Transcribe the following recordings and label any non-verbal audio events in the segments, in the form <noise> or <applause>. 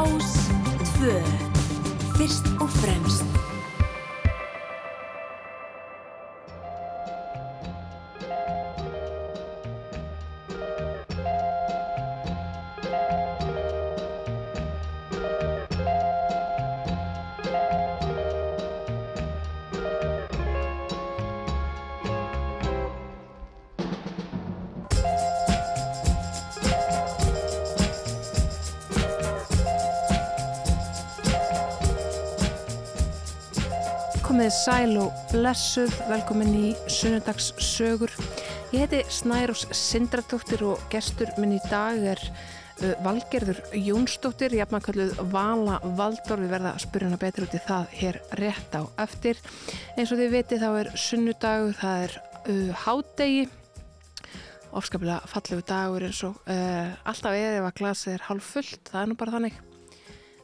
Rás 2 Fyrst og fremst Komið sæl og blessuð, velkomin í Sunnudags sögur. Ég heiti Snærós Sindradóttir og gestur minn í dag er Valgerður Jónsdóttir, jafnarkalluð Vala Valdor. Við verða að spyrja hana betur út í það hér rétt á eftir. Eins og þið viti þá er sunnudagur, það er uh, hádegi, ofskaplega fallegu dagur eins og uh, alltaf eða ef að glasið er hálf fullt, það er nú bara þannig.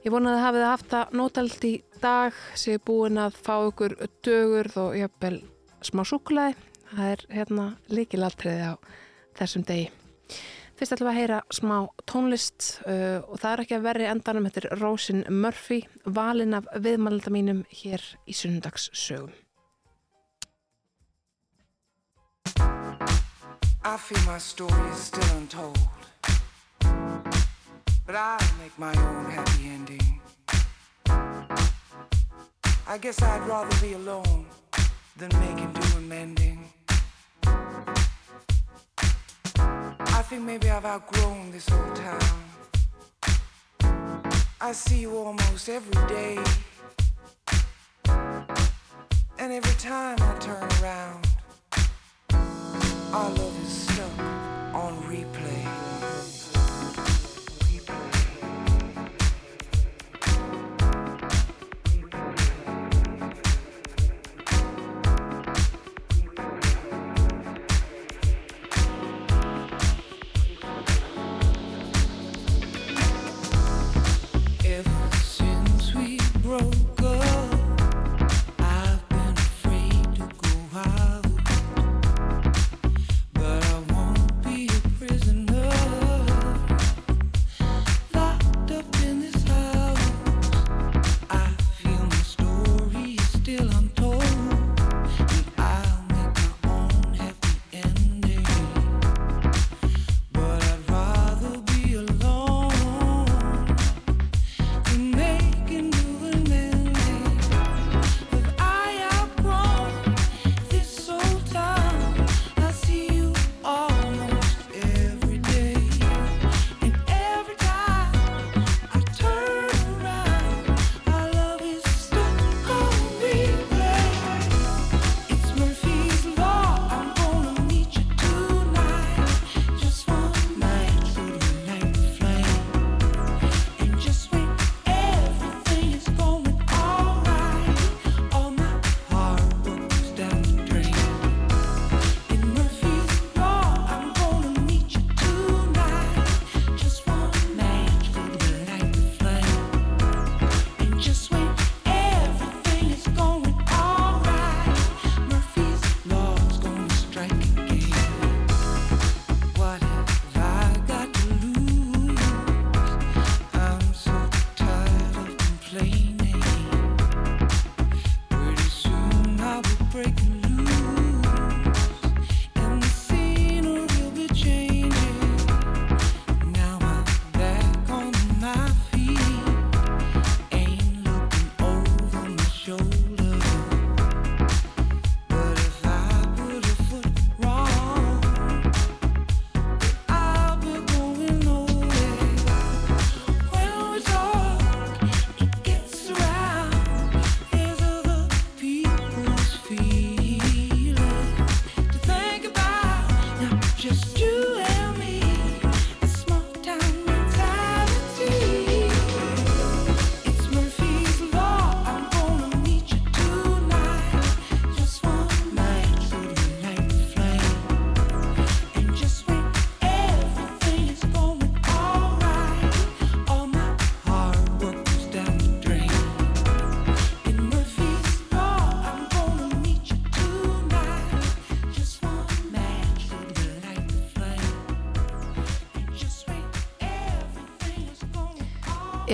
Ég vonaði að hafið það haft það nótald í dag séu búin að fá ykkur dögur og jafnvel smá súkulæði. Það er hérna líkilaltriði á þessum degi. Fyrst ætlum við að heyra smá tónlist uh, og það er ekki að verri endanum. Þetta er Rósin Murphy, valin af viðmælda mínum hér í sunnundags sögum. I feel my story is still untold. But I make my own happy ending. I guess I'd rather be alone than making do and mending. I think maybe I've outgrown this old town. I see you almost every day. And every time I turn around, our love is stuck on replay.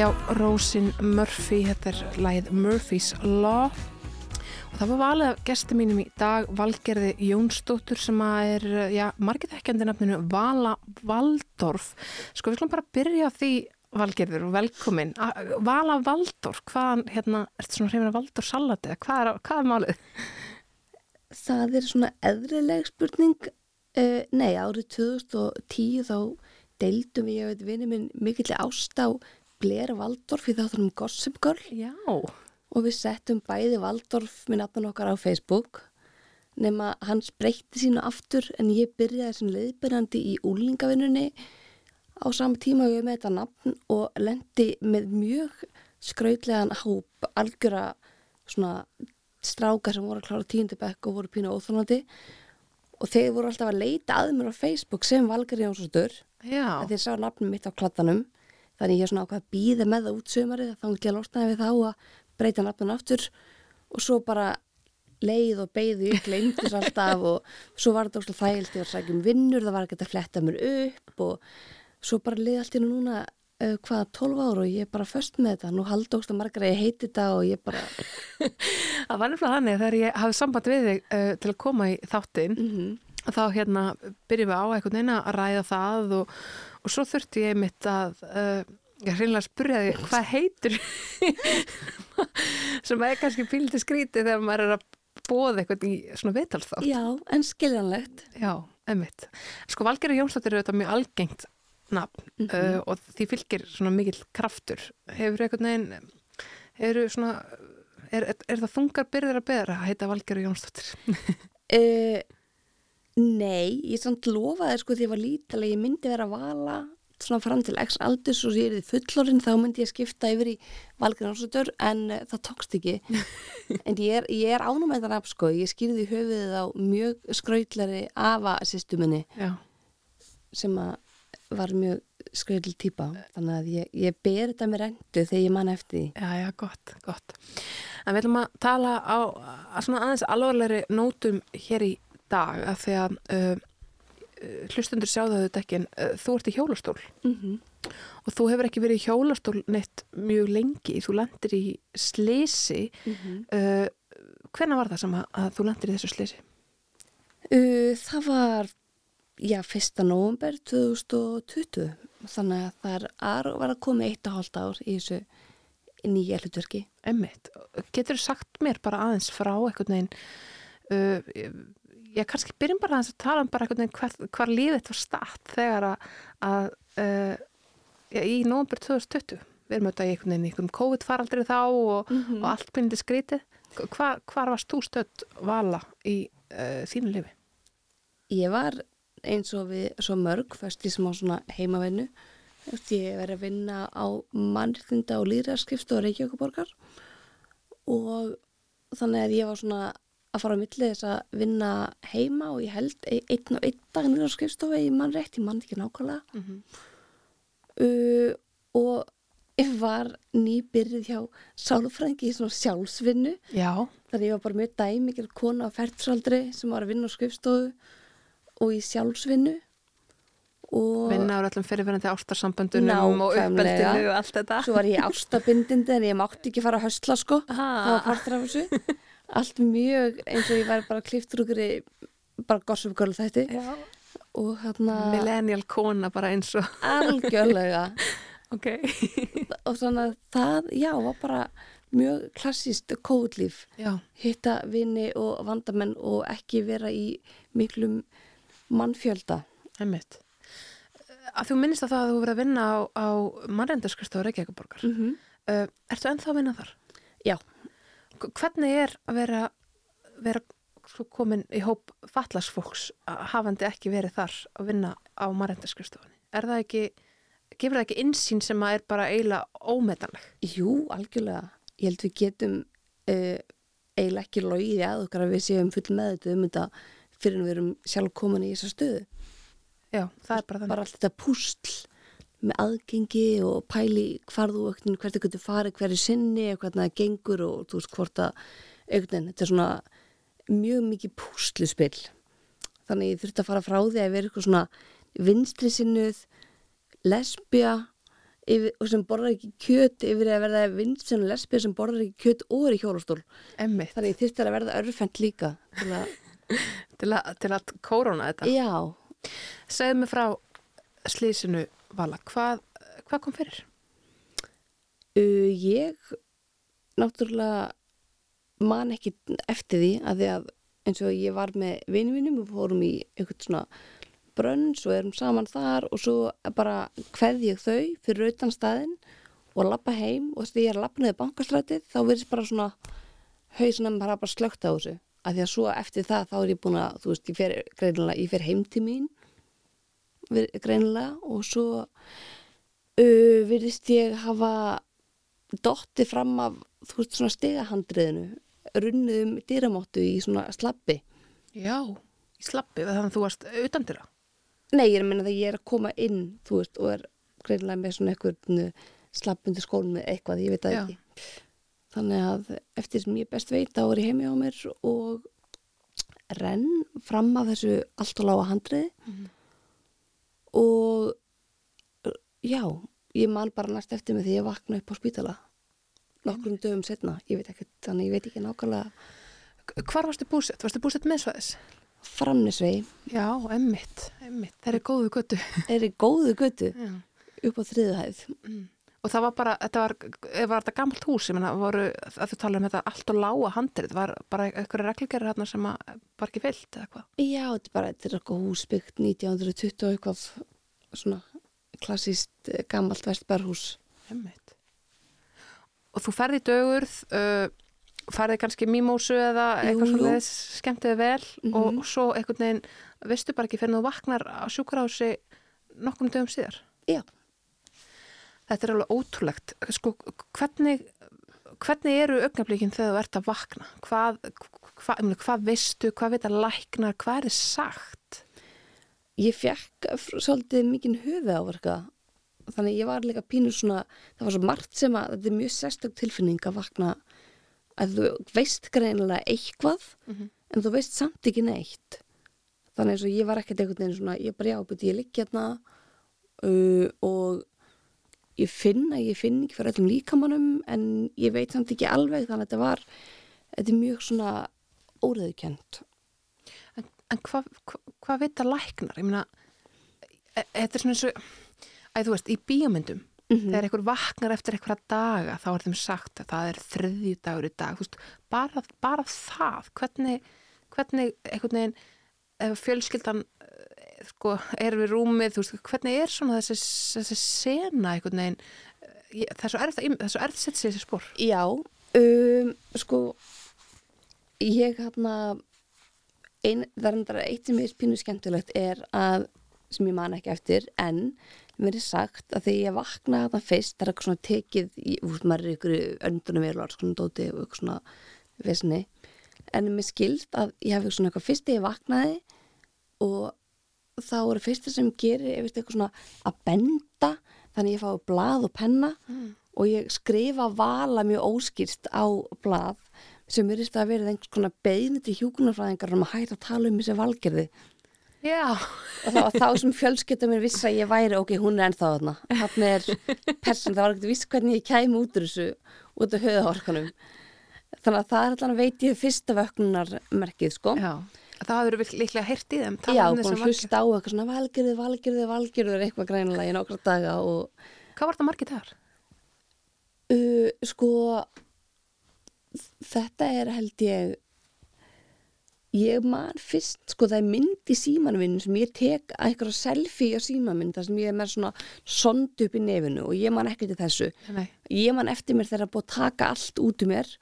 Já, Rósin Murphy, þetta er lagið Murphy's Law og það var valið af gesti mínum í dag Valgerði Jónsdóttur sem að er, já, margir þekkjandi nafninu Vala Valdorf sko við skulum bara byrja á því Valgerður og velkomin Vala Valdorf, hvaðan, hérna, ertu svona hrifin að Valdorf salati, hvað er, hvað er málið? Það er svona eðrileg spurning. Uh, nei, árið 2010 þá deildum ég veit, vinni minn mikill ást á Blair Waldorf í þáttunum Gossip Girl. Já, og við settum bæði Waldorf með nafnan okkar á Facebook nema hans breytti sínu aftur en ég byrjaði sem leiðbyrjandi í úlingavinnunni á sama tíma og ég með þetta nafn og lendi með mjög skrautlegan hóp algjöra svona strákar sem voru að klára tíundabekk og voru pínu óþólandi og þeir voru alltaf að leita að mér á Facebook sem Valgar já, að þeir sá nafnum mitt á kladdanum þannig ég er svona ákvað að býða með það út sömarið þá ekki að losnaði við þá að breyta nafnum aftur. Og svo bara leið og beigði upp, gleymdis alltaf og svo var þetta óslega þægilt ég var að sækja um vinnur, það var ekki að fletta mér upp og svo bara leið allt í núna uh, hvað, 12 ára og ég er bara föst með þetta, nú haldi óslega margar að ég heiti þetta og ég bara <laughs> það var nefnilega þannig að þegar ég hafði samband við þig uh, til að koma í þáttinn mm þá hérna byrjum við á einhvern veginn að ræða það og, og svo þurfti ég mitt að uh, ég hreinlega því hvað heitir <laughs> sem er kannski píliti skríti þegar maður er að bóða eitthvað í svona viðtalsþátt. Já, en skiljanlegt. Já, emmitt Sko Valgerður Jónsdóttir er auðvitað mjög algengt nafn uh, og því fylgir svona mikill kraftur. Hefur einhvern veginn hefur svona er, er, er það þungar byrðir að beðra að heita Valgerður Jónsdóttir? Uh, <laughs> Nei, ég samt lofaði sko því ég var lítilega, ég myndi vera að vala svona fram til x aldurs og ég er því fullorinn þá myndi ég skipta yfir í valgrannsötur en uh, það tókst ekki. <laughs> En ég er, er ánum með það nafn sko, ég skýrði höfuðið á mjög skrautlari afa sýstu minni Já, sem að var mjög skrautl típa þannig að ég, ég ber þetta með rendu þegar ég man eftir því. Já, já, gott, gott. En við ætlum að tala á að svona aðeins alvarlegri nótum hér í dag að því að uh, hlustundur sjáðu þetta ekki en uh, þú ert í hjólastól mm -hmm. og þú hefur ekki verið í hjólastól neitt mjög lengi, þú lendir í slisi uh, hvenær var það sem að, að þú lendir í þessu slisi? Uh, það var, já, 1. november 2020. Þannig að það er, að var að koma eitt og hálft ár í þessu nýja hlutverki. Emmitt, getur þú sagt mér bara aðeins frá einhvern veginn uh, ég kannski byrjum bara að tala um bara einhvern veginn hvar, hvar lífið þetta var statt þegar að, að uh, í nómber 2020 við erum auðvitað í einhvern veginn í einhvern COVID-faraldri þá og, og allt byrjandi skrítið. Hvar, hvar varst þú stödd vala í uh, þínu lifi? Ég var eins og við svo mörg, fyrst í smá svona veist, Ég verið að vinna á mannriðinda og líðræðskrifstu og Reykjavíkuborgar og þannig að ég var svona að fara á milli þess að vinna heima og ég held e- einn og einn dag líðræðskrifstofu í mannrétt, ég mann ekki nákvæmlega. Mm -hmm. uh, og ég var nýbyrðið hjá sálfræðingi í svona sjálfsvinnu. Já, þannig ég var bara mjög dæmikil kona á ferðsaldri sem var að vinna á skrifstofu og í sjálfsvinnu. Og vinna á öllum fyrirverandi ástarsamböndunum og uppeldinu og allt þetta. Svo var ég ástabindindi en ég mátti ekki fara að höstla sko. Ah. það var partur af þessu <laughs> allt mjög eins og ég var bara kliftur okkur í bara gossum gölu þætti og hérna millennial kona bara eins og algjörlega <laughs> ok, <laughs> og þannig að það, já, var bara mjög klassíst kóðlíf hitta vini og vandamenn og ekki vera í miklum mannfjölda. að þú minnist að það að þú verið að vinna á, á mannreyndarskristofu Reykjavíkuborgar Mm -hmm. uh, ertu ennþá að vinna þar? Já. Hvernig er að vera, vera komin í hóp fallasfólks hafandi ekki verið þar að vinna á mannreyndarskristofunni er það ekki, gefur það ekki insýn sem að er bara eiginlega ómetanleg Jú, algjörlega. Ég held við getum uh, eiginlega ekki logið að okkar að við séum full með þetta um þetta fyrir en við erum sjálf komin í þessa stöðu. já, það er bara þannig Bara allt þetta púsl með aðgengi og pæli hvar þú auknin, hvert þú getur farið hverju sinni og hvernig það gengur og þú veist hvort að auknin, þetta er svona mjög mikið púsluspill. Þannig ég þurfti að fara frá því að vera eitthvað svona vinstri sinnuð, lesbja yfir, og sem borðar ekki kjöt yfir að verða vinsinn lesbið sem borðar ekki kjöt og er í hjólastól Emmitt, þannig þyrfti að verða örfend líka til að, <laughs> til, að- að kóróna þetta. já, Segðu mig frá slísinu, Vala, hvað, hvað kom fyrir? uh, ég náttúrulega man ekki eftir því að því að eins og ég var með vinninum og fórum í einhvern svona brönns og erum saman þar og svo bara kveð ég þau fyrir utan staðinn og lappa heim og þegar ég er að lappa neður bankastrætið þá verðist bara svona hausnum bara, bara slögt á þessu að því að svo eftir það þá er ég búin að þú veist, ég fer ég fer heim til mín greinilega og svo uh, virðist ég hafa dotti fram af þú veist svona stigahandriðinu runnið um dýramóttu í svona slappi Já, í slappi, þannig að þú varst utan dyrra. Nei, ég er að minna að ég er að koma inn, þú veist, og er greinlega með svona eitthvað slappundi skólum með eitthvað, ég veit það Já. ekki. Þannig að eftir sem ég best veit, þá er ég heimi á mér og renn fram af þessu allt og lága handriði og já, ég man bara næst eftir mig því ég vakna upp á spítala nokkrum dögum setna, ég veit ekki, þannig ég veit ekki nákvæmlega Hvar varstu búsett? Varstu búsett meðsvæðis? framnisvegi, Já, emmitt, emmitt. Þeir eru góðu göttu. er í góðu götu upp á þriðu hæð. Og það var bara, þetta var, ef var þetta gamalt hús, ég meina, voru, að þú tala um þetta allt og lága handrið, var bara eitthvað reglgerir hérna sem að var ekki fyllt eða hvað? Já, þetta er bara, þetta er eitthvað húsbyggt 1920 og eitthvað svona klassíst eh, gamalt vestbærhús. Emmitt. Og þú ferði dögurð, uh, farið kannski mímósu eða eitthvað jú. svona skemmtiði vel og, Mhm. og svo einhvern veginn, veistu bara ekki fyrir þú vaknar á sjúkrahási nokkrum dögum síðar. Já. Þetta er alveg ótrúlegt. Sko, hvernig, hvernig eru augnablíkin þegar þú ert að vakna? Hvað, hvað, hvað, hvað veistu, hvað veit að læknar, hvað er sagt? Ég fekk svolítið mikinn höfu áverka. Þannig ég var líka pínur svona, það var svo margt sem að þetta er mjög sérstök tilfinning að vakna að þú veist greinilega eitthvað Mhm. en þú veist samt ekki neitt. Þannig og ég var ekkert einhvern veginn svona, ég bara já, beti ég ligg hérna uh, og ég finn að ég finn ekki fyrir öllum líkamannum en ég veit samt ekki alveg þannig að þetta var, þetta er mjög svona óreðukent. En, en hvað hva, hva veit að læknar? Ég meina, e- þetta er svona eins og, að þú veist, í bíómyndum, þegar einhver vaknar eftir einhverja daga, þá er þeim sagt að það er þriðju dagur í dag, þú veist, bara, bara það, hvernig, hvernig einhvern veginn, ef fjölskyldan sko, er við rúmið, þú veist, hvernig er svona þessi, þessi sena eh, ég- það er svo erfitt að, er setja í þessi spór. Já, um, sko ég hérna ein, það er endara eitt sem er pínu skemmtilegt er að, sem ég man ekki eftir en mér er sagt að þegar ég vakna þarna fyrst, það er eitthvað svona tekið þú veist, maður er ykkur öndunum vel og alls svona dóti og eitthvað svona vesni, en mér skilst að ég hef svona eitthvað fyrst þegar ég vaknaði og þá er fyrsta sem gerir, veist eitthvað svona að benda, þannig ég fái blað og penna og ég skrifa vala mjög óskýrst á blað sem er að verið einhvers konar beðni til hjúkunarfræðingar um að hætta að tala um þessi valgerði. Já, og var þá sem fjölskylda mér vissi að ég væri ok, hún er ennþá þarna. Þannig er person, það var ekkert viss hvernig ég kæmi út úr þessu, út af höðahorkanum þannig að það er allan veit ég fyrsta vöknunarmerkið sko. Já, það hafður við líklega heyrt í þeim. Já, um búin hlusta á eitthvað svona valgerði, valgerði, valgerði eitthvað greinilega í nokkra daga og. Hvað var það margir dagar? Uh, sko þetta er held ég ég man fyrst sko það er mynd í símanum minn sem ég tek að eitthvað selfie á þar sem ég er með svona sond upp í nefinu og ég man ekki til þessu Nei. ég man eftir mér þegar að búið að taka allt út um mér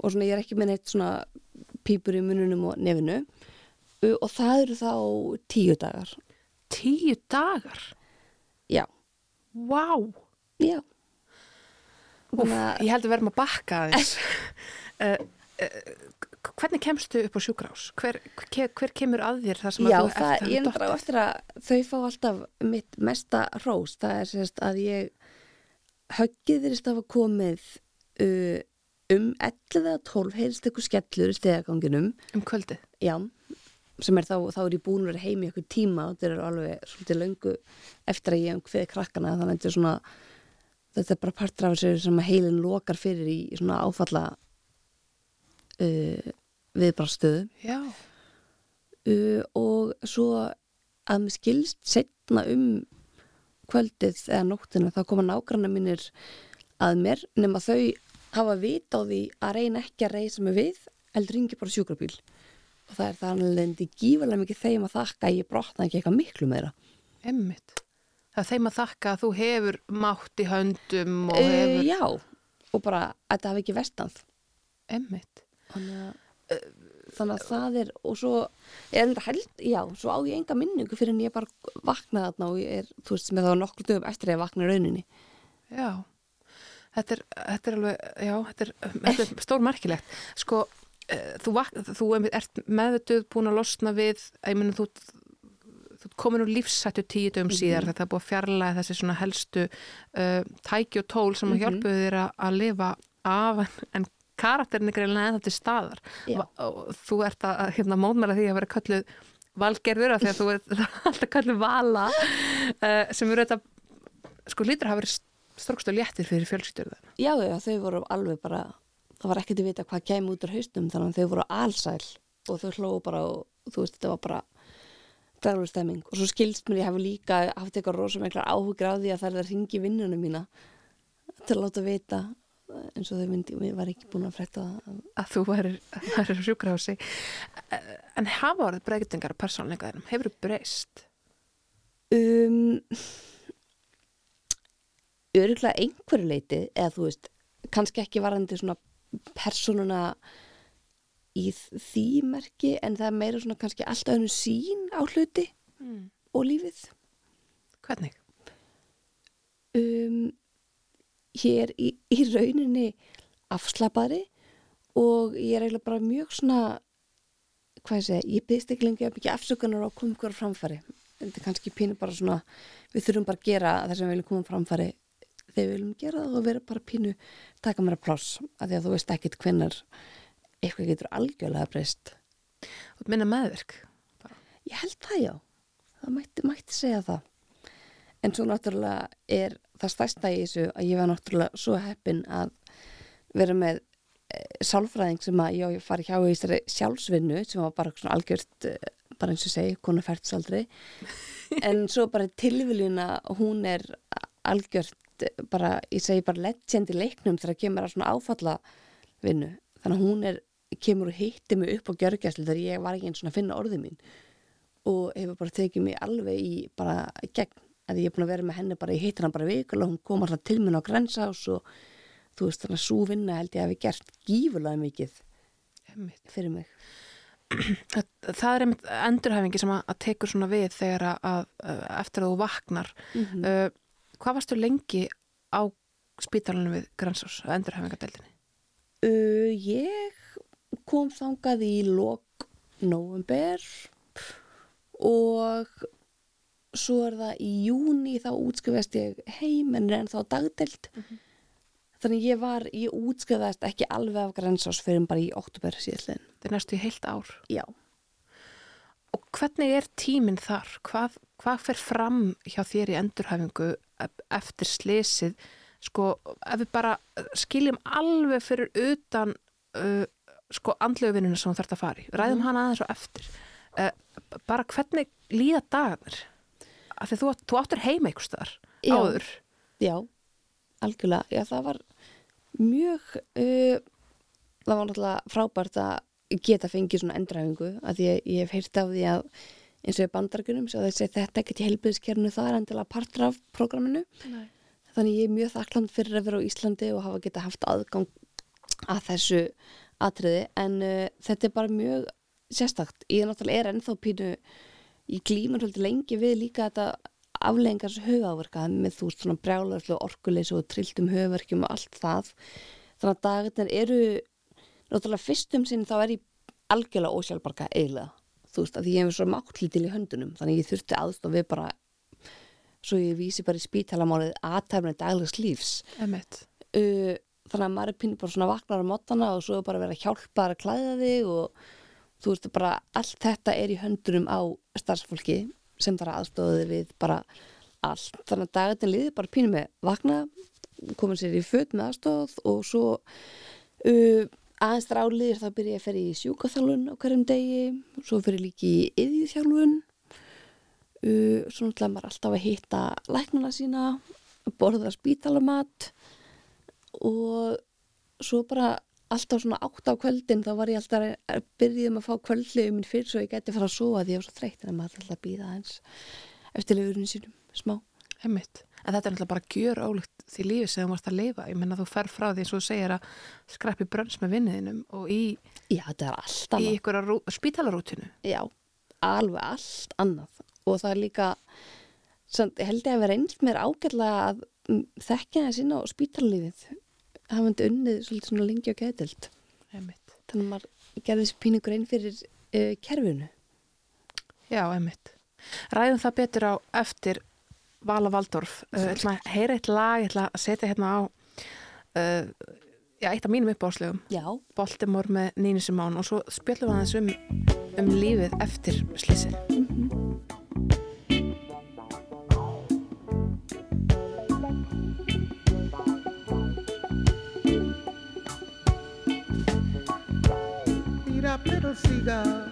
og svona ég er ekki með neitt svona pípur í mununum og nefinu og það eru þá tíu dagar Tíu dagar? já, Vá! já Úf, að- ég held að verðum að bakka aðeins. <laughs> uh, uh, hvernig kemstu upp á sjúkrás? Hver, hver, hver kemur að þér þar sem Já, að þú eftir ég er bara á eftir að þau fá alltaf mitt mesta rós. Það er sérst að ég höggið þeirist að komið uh, um 11 eða 12 heyrist eitthvað skellur í stegaganginum. um kvöldið? Já, sem er þá, þá er ég búin að vera heim í eitthvað tíma og þetta er alveg svolítið löngu eftir að ég hef kveði krakkana þannig að þetta er svona þetta er bara partur af þessu sem heilin lokar fyrir í svona áfalla uh, viðbrástöðu Já. uh, og svo að mér skilst setna um kvöldið eða nóttina þá koma nágranna mínir að mér nema þau hafa vit á því að reyna ekki að reysa mig við heldur ringi bara sjúkrabíl og það er þannig gífulega mikið þeim að þakka ég brotna ekki eitthvað miklu meira Emmitt. Það er þeim að þakka að þú hefur mátt í höndum og uh, hefur... Já, og bara að þetta hafi ekki vestað Emmitt. þannig þannig að það er og svo er held, já, svo á ég enga minningu fyrir en ég bara vaknaði þarna og ég er, þú veist, með þá nokkur dögum eftir að ég vakna rauninni Já. Þetta er, þetta er alveg, já, þetta er, þetta er stór merkilegt. Sko, þú, vak, þú einmitt ert meðvituð búin að losna við, ég meni þú, þú komin úr lífsættu tíu dögum síðar, þetta er búið að fjarlæga þessi svona helstu uh, tæki og tól sem að hjálpuðu þér að, að lifa af en, karakterin er greinlega eða til staðar. Va- Og þú ert að að, hérna, mótmæla því að vera kölluð valgerður af því að þú ert <laughs> alltaf kölluð vala uh, sem eru þetta, sko lítur að hafa verið strókst og léttir fyrir það. Já, já, þau voru alveg bara það var ekkert að vita hvað kemur út úr haustum þannig að þau voru alsæl og þau hlóðu bara og þú veist, þetta var bara daglega stemming. Og svo skilst mér ég hafi líka haft eitthvað rosa miklar áhugur á því að það er að ringi vinnunum mína til að láta vita eins og þau myndi, ég var ekki búin að það. Að þú værir <laughs> sjúkrahúsi. En hafa orðið breytingar persónleikaðinum, hefur þú breyst? Um, örgulega einhverju leiti eða þú veist, kannski ekki varandi svona persónuna í því merki en það er meira svona kannski alltaf hennu sín á hluti mm. og lífið hvernig? um, er í, í rauninni afslapari og ég er eiginlega bara mjög svona hvað ég segja, ég byggst ekki lengi að byggja afsökunar á ykkur á framfæri þetta er kannski pínu bara svona við þurfum bara að gera það sem við viljum koma framfæri þegar við viljum gera það og vera bara pínu taka mér að pláss af því að þú veist ekkit hvenær eitthvað getur algjörlega breyst ert minna meðverk Ég held það já, það mætti, mætti segja það. En svo náttúrulega er það stærsta í þessu að ég var náttúrulega svo heppin að vera með e, sálfræðing sem að já, ég fari hjá í þessari sjálfsvinnu sem var bara svona algjört, e, bara eins og segi, konu færtsaldri. <laughs> en svo bara tilviljun að hún er algjört, e, bara, ég segi bara legend í leiknum þegar kemur að svona áfalla vinnu. Þannig að hún er, kemur og hitti mig upp á gjörgjæslu þegar ég var ekki eins og finna orðið mín. Og hefur bara tekið mig alveg í bara gegn. Að ég er búin að vera með henni bara, ég heitir hann bara vikulega, hún kom alltaf til minn á grensás og þú veist þannig að svo vinna held ég að við gert gífulega mikið fyrir mig. Það, það er einmitt endurhæfingi sem að, að tekur svona við þegar að, að eftir að þú vaknar. Mm uh, hvað varstu lengi á spítalunum við Gransós að endurhæfingadeildinni? uh, ég kom þangað í lok november og svo er það í júni þá útskrifast ég heim en er ennþá dagdelt þannig ég var, ég útskrifaðist ekki alveg af grensás fyrir bara í oktober síðastliðin. Það er næstu í heilt ár Já. og hvernig er tíminn þar? Hvað, hvað fer fram hjá þér í endurhæfingu eftir slesið? Sko, ef við bara skiljum alveg fyrir utan uh, sko andlegu sem þú þarft að fara í, ræðum hana aðeins og eftir uh, bara hvernig líða dagarnir? Af því þú, þú áttur heima einhvers staðar áður Já, algjörlega. Já, það var mjög, uh, það var náttúrulega frábært að geta fengið svona endræfingu að ég, ég hef heyrt af því að eins og í bandargunum þetta ekkert í helbiðskernu það er endilega partur af prógraminu. Nei. Þannig ég er mjög þakkland fyrir að vera á Íslandi og hafa geta haft aðgang að þessu atriði en uh, þetta er bara mjög sérstakt. Ég er náttúrulega er ennþá pínu ég glímur haldið lengi við líka þetta afleggingar þessu höfuáverka með þú veist svona brjálarslu orkuleysi og trilltum höfuverkjum og allt það þannig að dagarnir eru náttúrulega fyrstum sinn þá er ég algjörlega ósjálfbarka eiginlega þú veist að ég hef svo máttlítil í höndunum þannig ég þurfti aðstof við bara svo ég vísi bara í spítalamálið aðtæfni daglegs lífs Emmett. uh, þannig að maður er pínu bara svona vaknar á mótana og svo bara verið að hjálpa þær að klæða þig og þú veist bara allt þetta er í höndunum á starfsfólki sem þarf aðstofaði við bara allt. Þannig að dagarnir liði bara pínu með vakna, koma sér í föt með aðstóð og svo uh, aðeins þráliðir þá byrja ég að ferja í sjúkaþjálfun á hverjum degi, svo fyrir líki í yðjúþjálfun, uh, svo náttúrulega maður alltaf að hitta læknana sína, borða spítalamat og svo bara alltaf svona átt á kvöldin þá var ég alltaf að byrja um að fá kvöldliðu minn fyrir svo ég geti fara að sofa því ég var svo þreytt en maður alltaf að býða eins eftir lifurinn sínum, smá. Einmitt. En þetta er náttúrulega bara gjör ólíkt því lífi sem þú varst að lifa. Ég menna þú fer frá því eins og þú segir að skrappi brönns með vinniðinum og í, Já, þetta er allt í annað. ykkur spítalarútinu. Já, alveg allt annað og það er líka samt, held ég að vera einst mér ágætlega að þekkja það sína á spítallífið hafandi unnið svolítið svona lengi og Einmitt. þannig að maður gerði þessi píningur einn fyrir uh, kerfinu Já, einmitt. Ræðum það betur á eftir Vala Valdorf. Uh, ég ætla að heyra eitt lag, ég ætla að setja hérna á uh, já, eitt af mínum uppáðslögum. Já, Baltimore með Nínu Simón og svo spjöllum við aðeins um, um lífið eftir slísið. beat up little seagull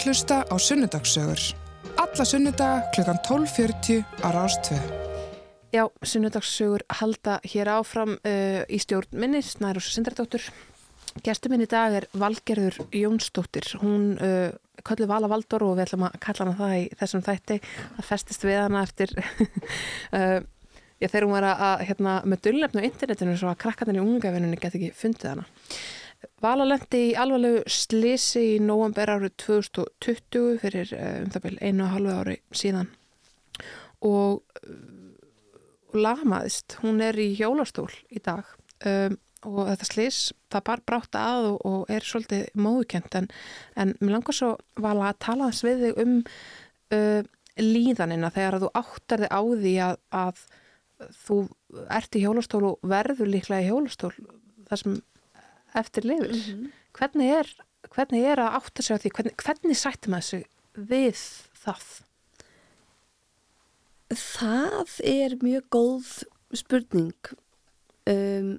að hlusta á Sunnudagssögur. Alla sunnudaga klukkan 12.40 á Rástvö. Já, sunnudagssögur halda hér áfram uh, í stjórn minni, Snærós Sindardóttur. Gestur minn í dag er Valgerður Jónsdóttir. Hún uh, köllu Vala Valdor og við ætlum að kalla hana það í þessum þætti. Það festist við hana eftir, <laughs> uh, já þegar hún var að, að hérna, með dullefnu á internetinu svo að krakkarnir í ungavinnunni get ekki fundið hana. Vala lendi í alvarlegu slisi í nóvamber árið 2020 fyrir uh, um það byrj einu og halvu ári síðan. Og og lamaðist. Hún er í hjólastól í dag. Um, og þetta slís, það bara brátt að og, og er svolítið móðukent en, en mér langar svo vala að tala þess við þig um uh, líðanina þegar að þú áttar þig á því að, að þú ert í hjólastól og verður líklega í hjólastól. Þar sem eftir lifir. hvernig, er, hvernig er að átta sig á því? Hvernig, hvernig sættum að þessu við það? Það er mjög góð spurning. Um,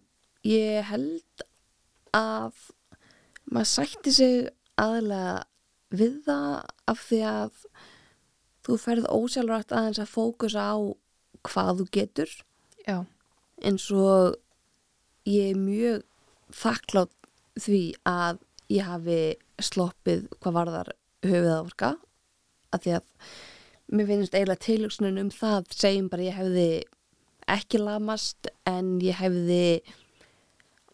ég held að maður sætti sig aðlega við það af því að þú ferð ósjálfrætt aðeins að fókusa á hvað þú getur Já, eins og ég er mjög þakklátt því að ég hafi sloppið hvað varðar höfuð áverka að því að mér finnst eiginlega tilhugsunin um það segjum bara ég hefði ekki lamast en ég hefði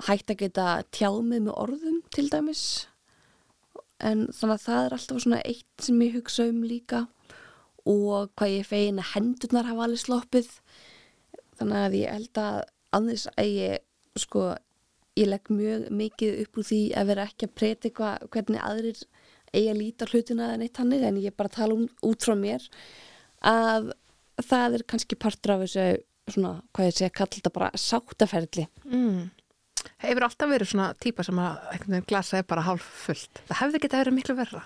hægt að geta tjáð mig með orðum til dæmis. En þannig að það er alltaf svona eitt sem ég hugsa um líka og hvað ég fegin að hendurnar hafa alveg sloppið. Þannig að ég held að annars að ég sko ég legg mjög mikið upp úr því að vera ekki að predika hvernig aðrir eigi að líta hlutina en eitt hannig en ég bara tala um, út frá mér að það er kannski partur af þessu svona, hvað ég að kalla þetta bara sáttaferli mm. Hefur alltaf verið svona típa sem að einhvern veginn glasa er bara hálf fullt. Það hefði getað verið miklu verra.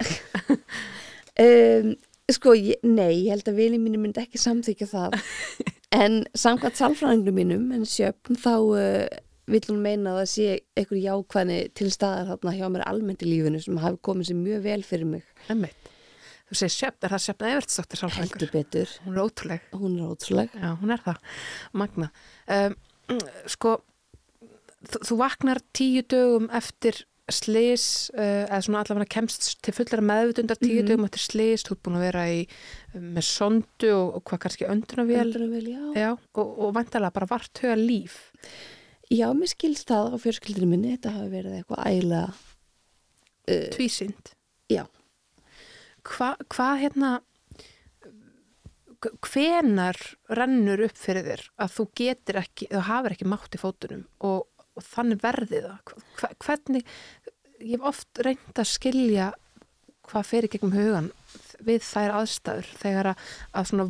<laughs> um, Sko, ég, nei, ég held að vinið mínu myndi ekki samþykja það <laughs> en samkvæmt sálfræðingum mínum en sjöfn þá uh, vill hún meina að það sé einhver jákvæðni til staðar þarna hjá mér almennt í lífinu sem hafi komið sér mjög vel fyrir mig Emmitt. Þú segir sjöfn, er það sjöfn Evertsdóttir heldur sálfræðingur? betur, Hún er ótrúleg. hún er ótrúleg Já, hún er það. Magna. Um, sko, þú, þú vaknar tíu dögum eftir slis, uh, eða svona allavega kemst til fullara meðvutundar tíu Mhm. dögum eftir slis, þú ert búin að vera í með sondu og, og hvað kannski öndunavél. Öndunarvél, já. Já, og, og vantarlega bara vart huga líf. Já, mér skilst það á fjörskildinu minni þetta hafi verið eitthvað ægilega uh, Tvísynd. já, Hva, hvað hérna hvenar rennur upp fyrir þér að þú getur ekki, þú hafur ekki mátt í fótunum og, og þannig verði það? Hva, hvernig, ég hef oft reynd að skilja hvað í gegnum hugan við þær aðstæður þegar að, að svona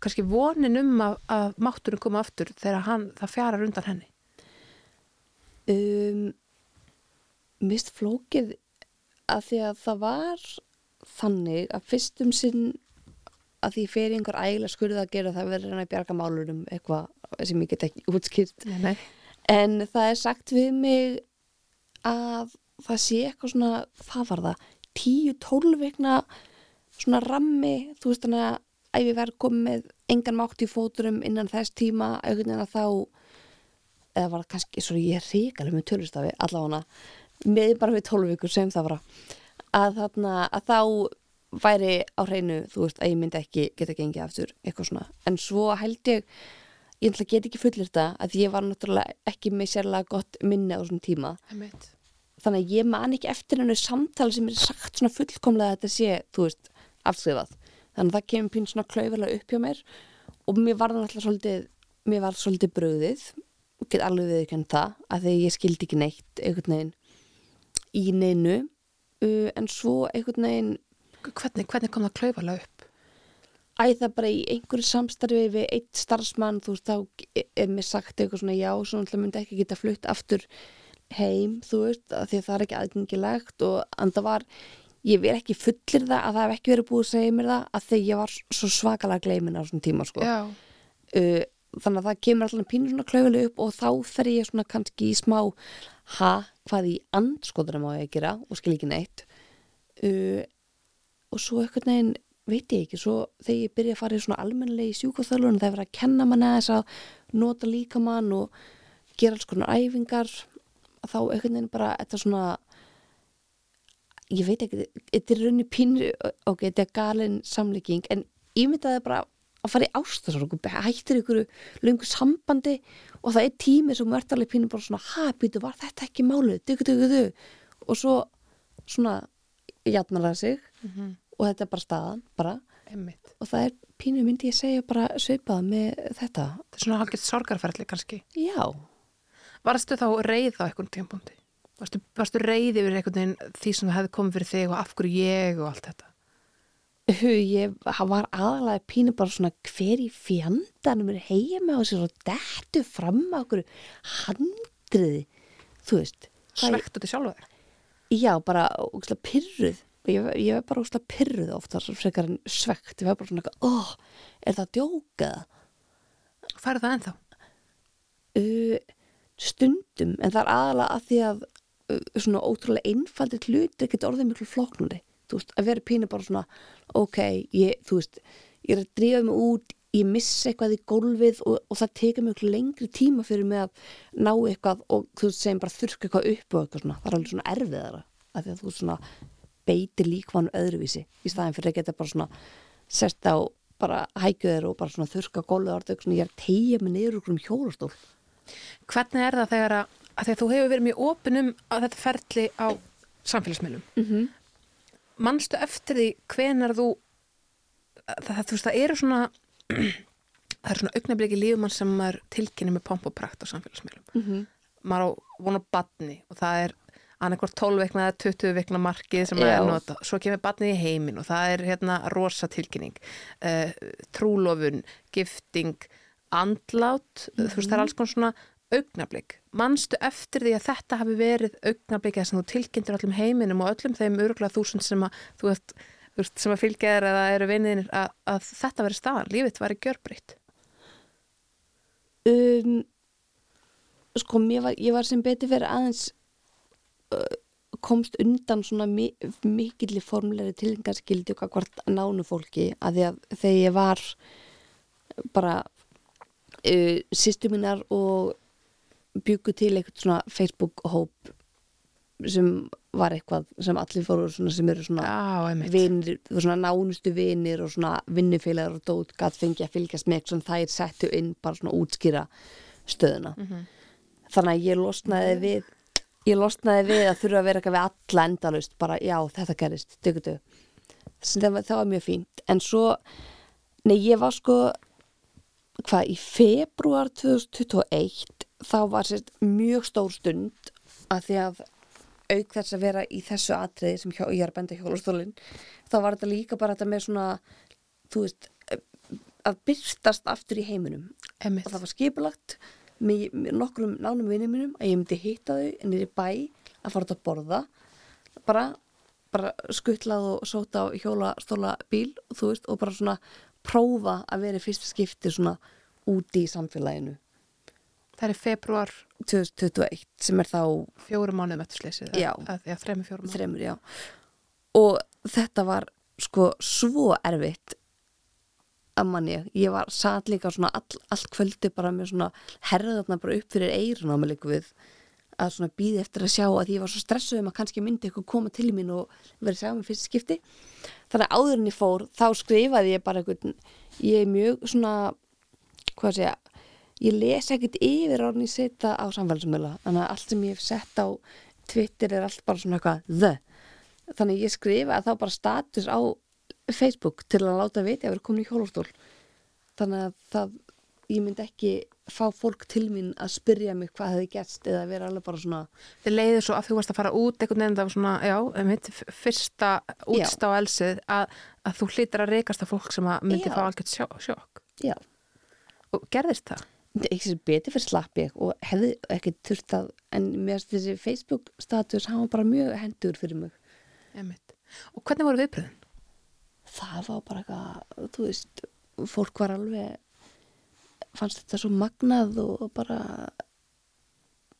kannski vonin um að, að mátturinn koma aftur þegar hann, það fjarar undan henni um, mist flókið að því að það var þannig að fyrstum sinn að því fyrir einhver ægilega skurða að gera það verður hann að bjarga málurum eitthvað sem ég get ekki útskýrt Nei, nei. en það er sagt við mig að það sé eitthvað svona hvað var það, 10-12 vikna svona rammi þú veist þannig að ef ég verð komið engan mátt í fóturum innan þess tíma einhvern veginn að þá eða var kannski, svo ég er ríkalega með tölustafi allavega með bara við 12 vikur sem það var að þarna, að þá væri á hreinu, þú veist, að ég myndi ekki geta gengið aftur, eitthvað svona. En svo held ég, ég ætla get ekki fullir þetta, að ég var náttúrulega ekki með sérlega gott minni á þessum tíma. Þannig að ég man ekki eftir hennu samtali sem er sagt svona fullkomlega að þetta sé, þú veist, afskrifað. Þannig að það kemur pín svona klaufarlega upp hjá mér og mér var náttúrulega svolítið mér var svolítið bröðið get alveg viðkjönd það að því ég skildi ekki neitt einhvern veginn í neinu uh, en svo einhvern veginn Hvernig, hvernig kom það klaufalega upp? Æ, það bara í einhverju samstarfi við eitt starfsmann, þú veist, þá er mér sagt eitthvað svona já, svo náttúrulega myndi ekki geta flutt aftur heim, þú veist, að því að það er ekki aðgengilegt og en það var, ég vil ekki fullir það að það hef ekki verið búið að segja mér það að því ég var svo svakalega gleimin á þessum tíma, sko. Uh, þannig að það kemur alltaf pínur svona klaufileg upp og þá fer ég svona kannski í smá ha, hvað í andskotunum á ég að gera? og skil ekki neitt. Uh, og svo einhvern veginn veit ég ekki, svo þegar ég byrja að fara í svona almennilegi sjúkvæðþjálfun það er verið að kenna manna þess að nota líkamann og gera alls konar æfingar þá einhvern veginn bara þetta svona ég veit ekki, þetta er raunni pínu ok, þetta er galin samlíking en ég myndi að það bara að fara í ástassorg hættir ykkur lungu sambandi og það er tími sem alveg pínu bara svona, ha, býtu, var þetta ekki málið? Dugu, dugu, dugu og svo svona það sig og þetta er bara staðan bara. Og það er pínu myndi ég segja bara svipað með þetta. Þetta er svona halgett sorgarferðli kannski. já, Varstu þá reið á einhvern tímpúndi? Varstu, varstu reið yfir einhvern veginn því sem það hefði komið fyrir þig og af hverju ég og allt þetta? Ég var aðalega pínu bara svona hver í fjandanum er heima og sér og dettu fram á okkur handriði þú veist í sjálfa þig? já, bara ógslag pyrruð ég, ég var bara ógslag pyrruð ofta frekar en svegt, ég var bara svona oh, er það djókað? Færðu það ennþá? Uh, stundum, en það er aðalega að því að uh, svona ótrúlega einfaldir hlutir geta orðið miklu flóknari þú veist, að vera pínu bara svona ok, ég, þú veist, ég er að drífa mig út ég missa eitthvað í gólfið og, og það tekur miklu lengri tíma fyrir mig að ná eitthvað og þú veist, segjum bara þurrka eitthvað upp og eitthvað svona, það er alveg svona erfiðara af því að þú svona beitir líkvann öðruvísi í staðin fyrir að geta bara svona sest á bara hækjuður og bara svona þurrka gólfið og eitthvað svona, ég er að tegja mig niður úr um hjólastól Hvernig er það þegar að, að að þú hefur verið mjög opinum að þetta ferli á samfélagsmiðlum? mm -hmm. Manstu eftir því hvenar þú, það, það, þú veist, það eru svona, <clears throat> það eru svona augnabliki lífumann sem maður tilkynni með pomp og prakt á samfélagsmiðlum. Mm -hmm. Maður á vona badni og það er annarkvort 12 vikna eða 20 vikna markið sem maður er nota. Svo kemur badnið í heiminn og það er hérna rosa tilkynning, uh, trúlofun, gifting, andlát, þú veist, það er alls konar svona augnablik. Manstu eftir því að þetta hafi verið augnablik eða sem þú tilkynntir öllum heiminum og öllum þeim öruglega þúsund sem að þú veist sem að fylgja þér eða eru vinniðinir að, að þetta veri staðan, lífið væri gjörbreytt. um, sko var, ég var sem betur verið aðeins uh, komst undan svona mi mikilli formleri tilhengarskildi og hvort nánu fólki að því að þegar ég var bara uh, sýstu mínar og byggu til eitthvað svona Facebook-hóp sem var eitthvað sem allir fóru svona sem eru svona einmitt. vinir, svona nánustu vinir og svona vinnufélagar og dót gatt fengi að fylgjast með svona þær settu inn bara svona útskýra stöðuna. Þannig að ég losnaði við ég losnaði við að þurfa að vera eitthvað við alla endalaust, bara já þetta gerist dugudu, það var, það var mjög fínt. En svo, nei ég var sko hvað í februar 2021 þá var sérst mjög stór stund að því að auk þess að vera í þessu atriði sem hjá, ég er að benda hjólastólinn þá var þetta líka bara þetta með svona þú veist að byrstast aftur í heiminum. Einmitt. og það var skipulagt með, með nokkrum nánum vinnum mínum að ég myndi hitta þau en er í bæ að fara út að borða. Bara, bara skuttlað og sóta á hjólastóla bíl veist, og bara svona prófa að vera í fyrsta skipti svona úti í samfélaginu Það er februar 2021 sem er þá fjórum mánuðum eftir sleysið. Já. Já, þremur fjórum mánuðum. þremur, já og þetta var sko svo erfitt að manni, ég var satt líka svona all, allt kvöldi bara með svona herðarna bara upp fyrir eirun á mig líka við að svona býði eftir að sjá að ég var svo stressuð um að kannski myndi eitthvað koma til mín og verið að sjá mig fyrst skipti þannig að áður en ég fór þá skrifaði ég bara eitthvað ég er mjög svona hvað að segja ég les ekkert yfir orðin ég setja á samfélagsmiðla þannig að allt sem ég hef sett á Twitter er allt bara svona eitthvað the þannig að ég skrifa að þá bara status á Facebook til að láta viti að vera komin í hjólastól þannig að það, ég myndi ekki fá fólk til mín að spyrja mig hvað hefði gerst eða vera alveg bara svona Þið leiðir svo að þú varst að fara út veginn það var svona, já, einmitt, f- fyrsta útst á elsið að, að þú hlýtar að reykast af fólk sem að myndi Já. fá algjört sjokk. já, Og gerðist það? Ekki betur fyrir slapp ég og hefði ekki þurft að en mér finnst þessi Facebook status hann var bara mjög hendur fyrir mig Einmitt. Og hvernig voru viðbröðin? það var bara eitthvað, þú veist fólk var alveg fannst þetta svo magnað og bara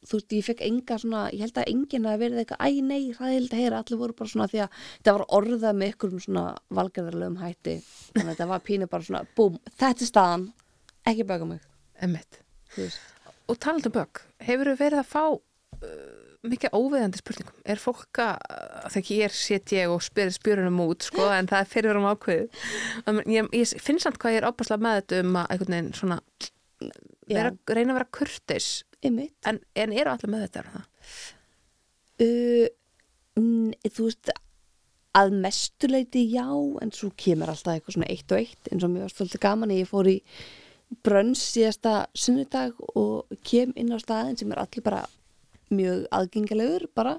þú veist, ég fekk enga svona, ég held að enginn að verið eitthvað, æ nei, að heyra, allir voru bara svona því að þetta var orðað með ykkur svona valgerðarlegum hætti, þannig að þetta var pínu bara svona, búm, þetta er staðan, ekki baka mig, Veist. Og talandi um bögg, hefur verið að fá uh, mikið óveðandi spurningum? Er fólk að, þegar ég er set ég og spyrir spjörunum út, sko, en það er fyrir um ákveðið. Um, ég, ég finn samt hvað ég er opaslega með þetta um að einhvern veginn svona, vera, reyna að vera kurteis, Einmitt. en, en eru allir með þetta, er það? Uh, þú veist, að mestuleiti já, en svo kemur alltaf eitthvað svona eitt og eitt, eins og mér var stoltið gaman að ég fór í brönns síðasta sunnudag og kem inn á staðin sem er allir bara mjög aðgengilegur bara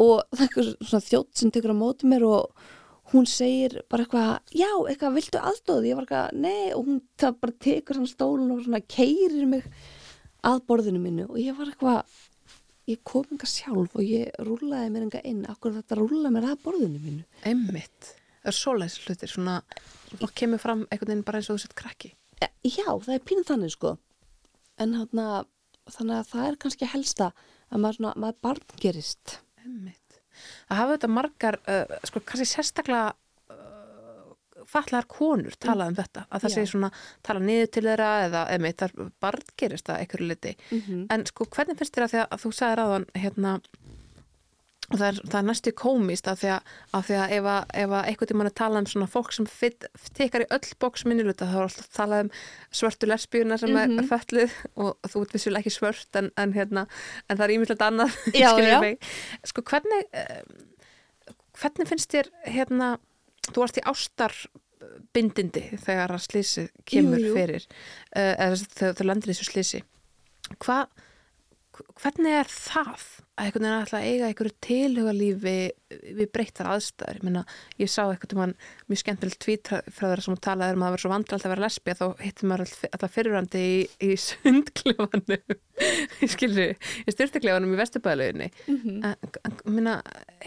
og það er eitthvað svona þjótt sem tekur á móti mér og hún segir bara eitthvað, já, eitthvað, viltu aðstóð? Ég var eitthvað, nei, og hún það bara tekur svona stólun og svona keirir mig að borðinu mínu og ég var eitthvað, ég kom enga sjálf og ég rúlaði mér enga inn, akkur þetta rúlaði mér að borðinu mínu. Emmitt. Það er svoleiðis hlutir, svona, svona kemur fram einhvern veginn bara eins og þú sett krakki. E, Já, það er pínuð þannig sko, en hana, þannig að það er kannski helsta að maður, svona, maður barn gerist. Emmitt. Það hafa þetta margar, uh, sko, kannski sérstaklega uh, fatlaðar konur talað um þetta, að það Já. sé svona tala niður til þeirra eða það er barn gerist það einhverju liti. Mhm. En sko, hvernig finnst þér að, því að, að þú sagðir aðan, hérna, það er, það er næstu komist að því að, að, því að ef, að, ef að einhvern tímann er talað um svona fólk sem tekar í öll bóks minniluta þá er alltaf talað um svörtu lesbíuna sem Mhm. er föllið og þú ert vissulega ekki svört en, en, hérna, en það er ímyndilegt annað <laughs> Já, já. sko hvernig um, hvernig finnst þér hérna, þú varst í ástar bindindi þegar að slísi kemur Jú, jú. fyrir uh, eða þú landir þessu slísi hvað hvernig er það að einhvern veginn alltaf eiga einhverju tilhugalífi við breyttar aðstæður? Ég, meina, ég sá eitthvað tímann mjög skemmtilegt tvít frá þeirra sem talaði um að það var svo vandralt að vera lesbía þá hittum maður all- alltaf fyrirrandi í, í <laughs> sundklefanum. Skilri, í styrtiklefanum í vesturbæðalauginni en, en minna,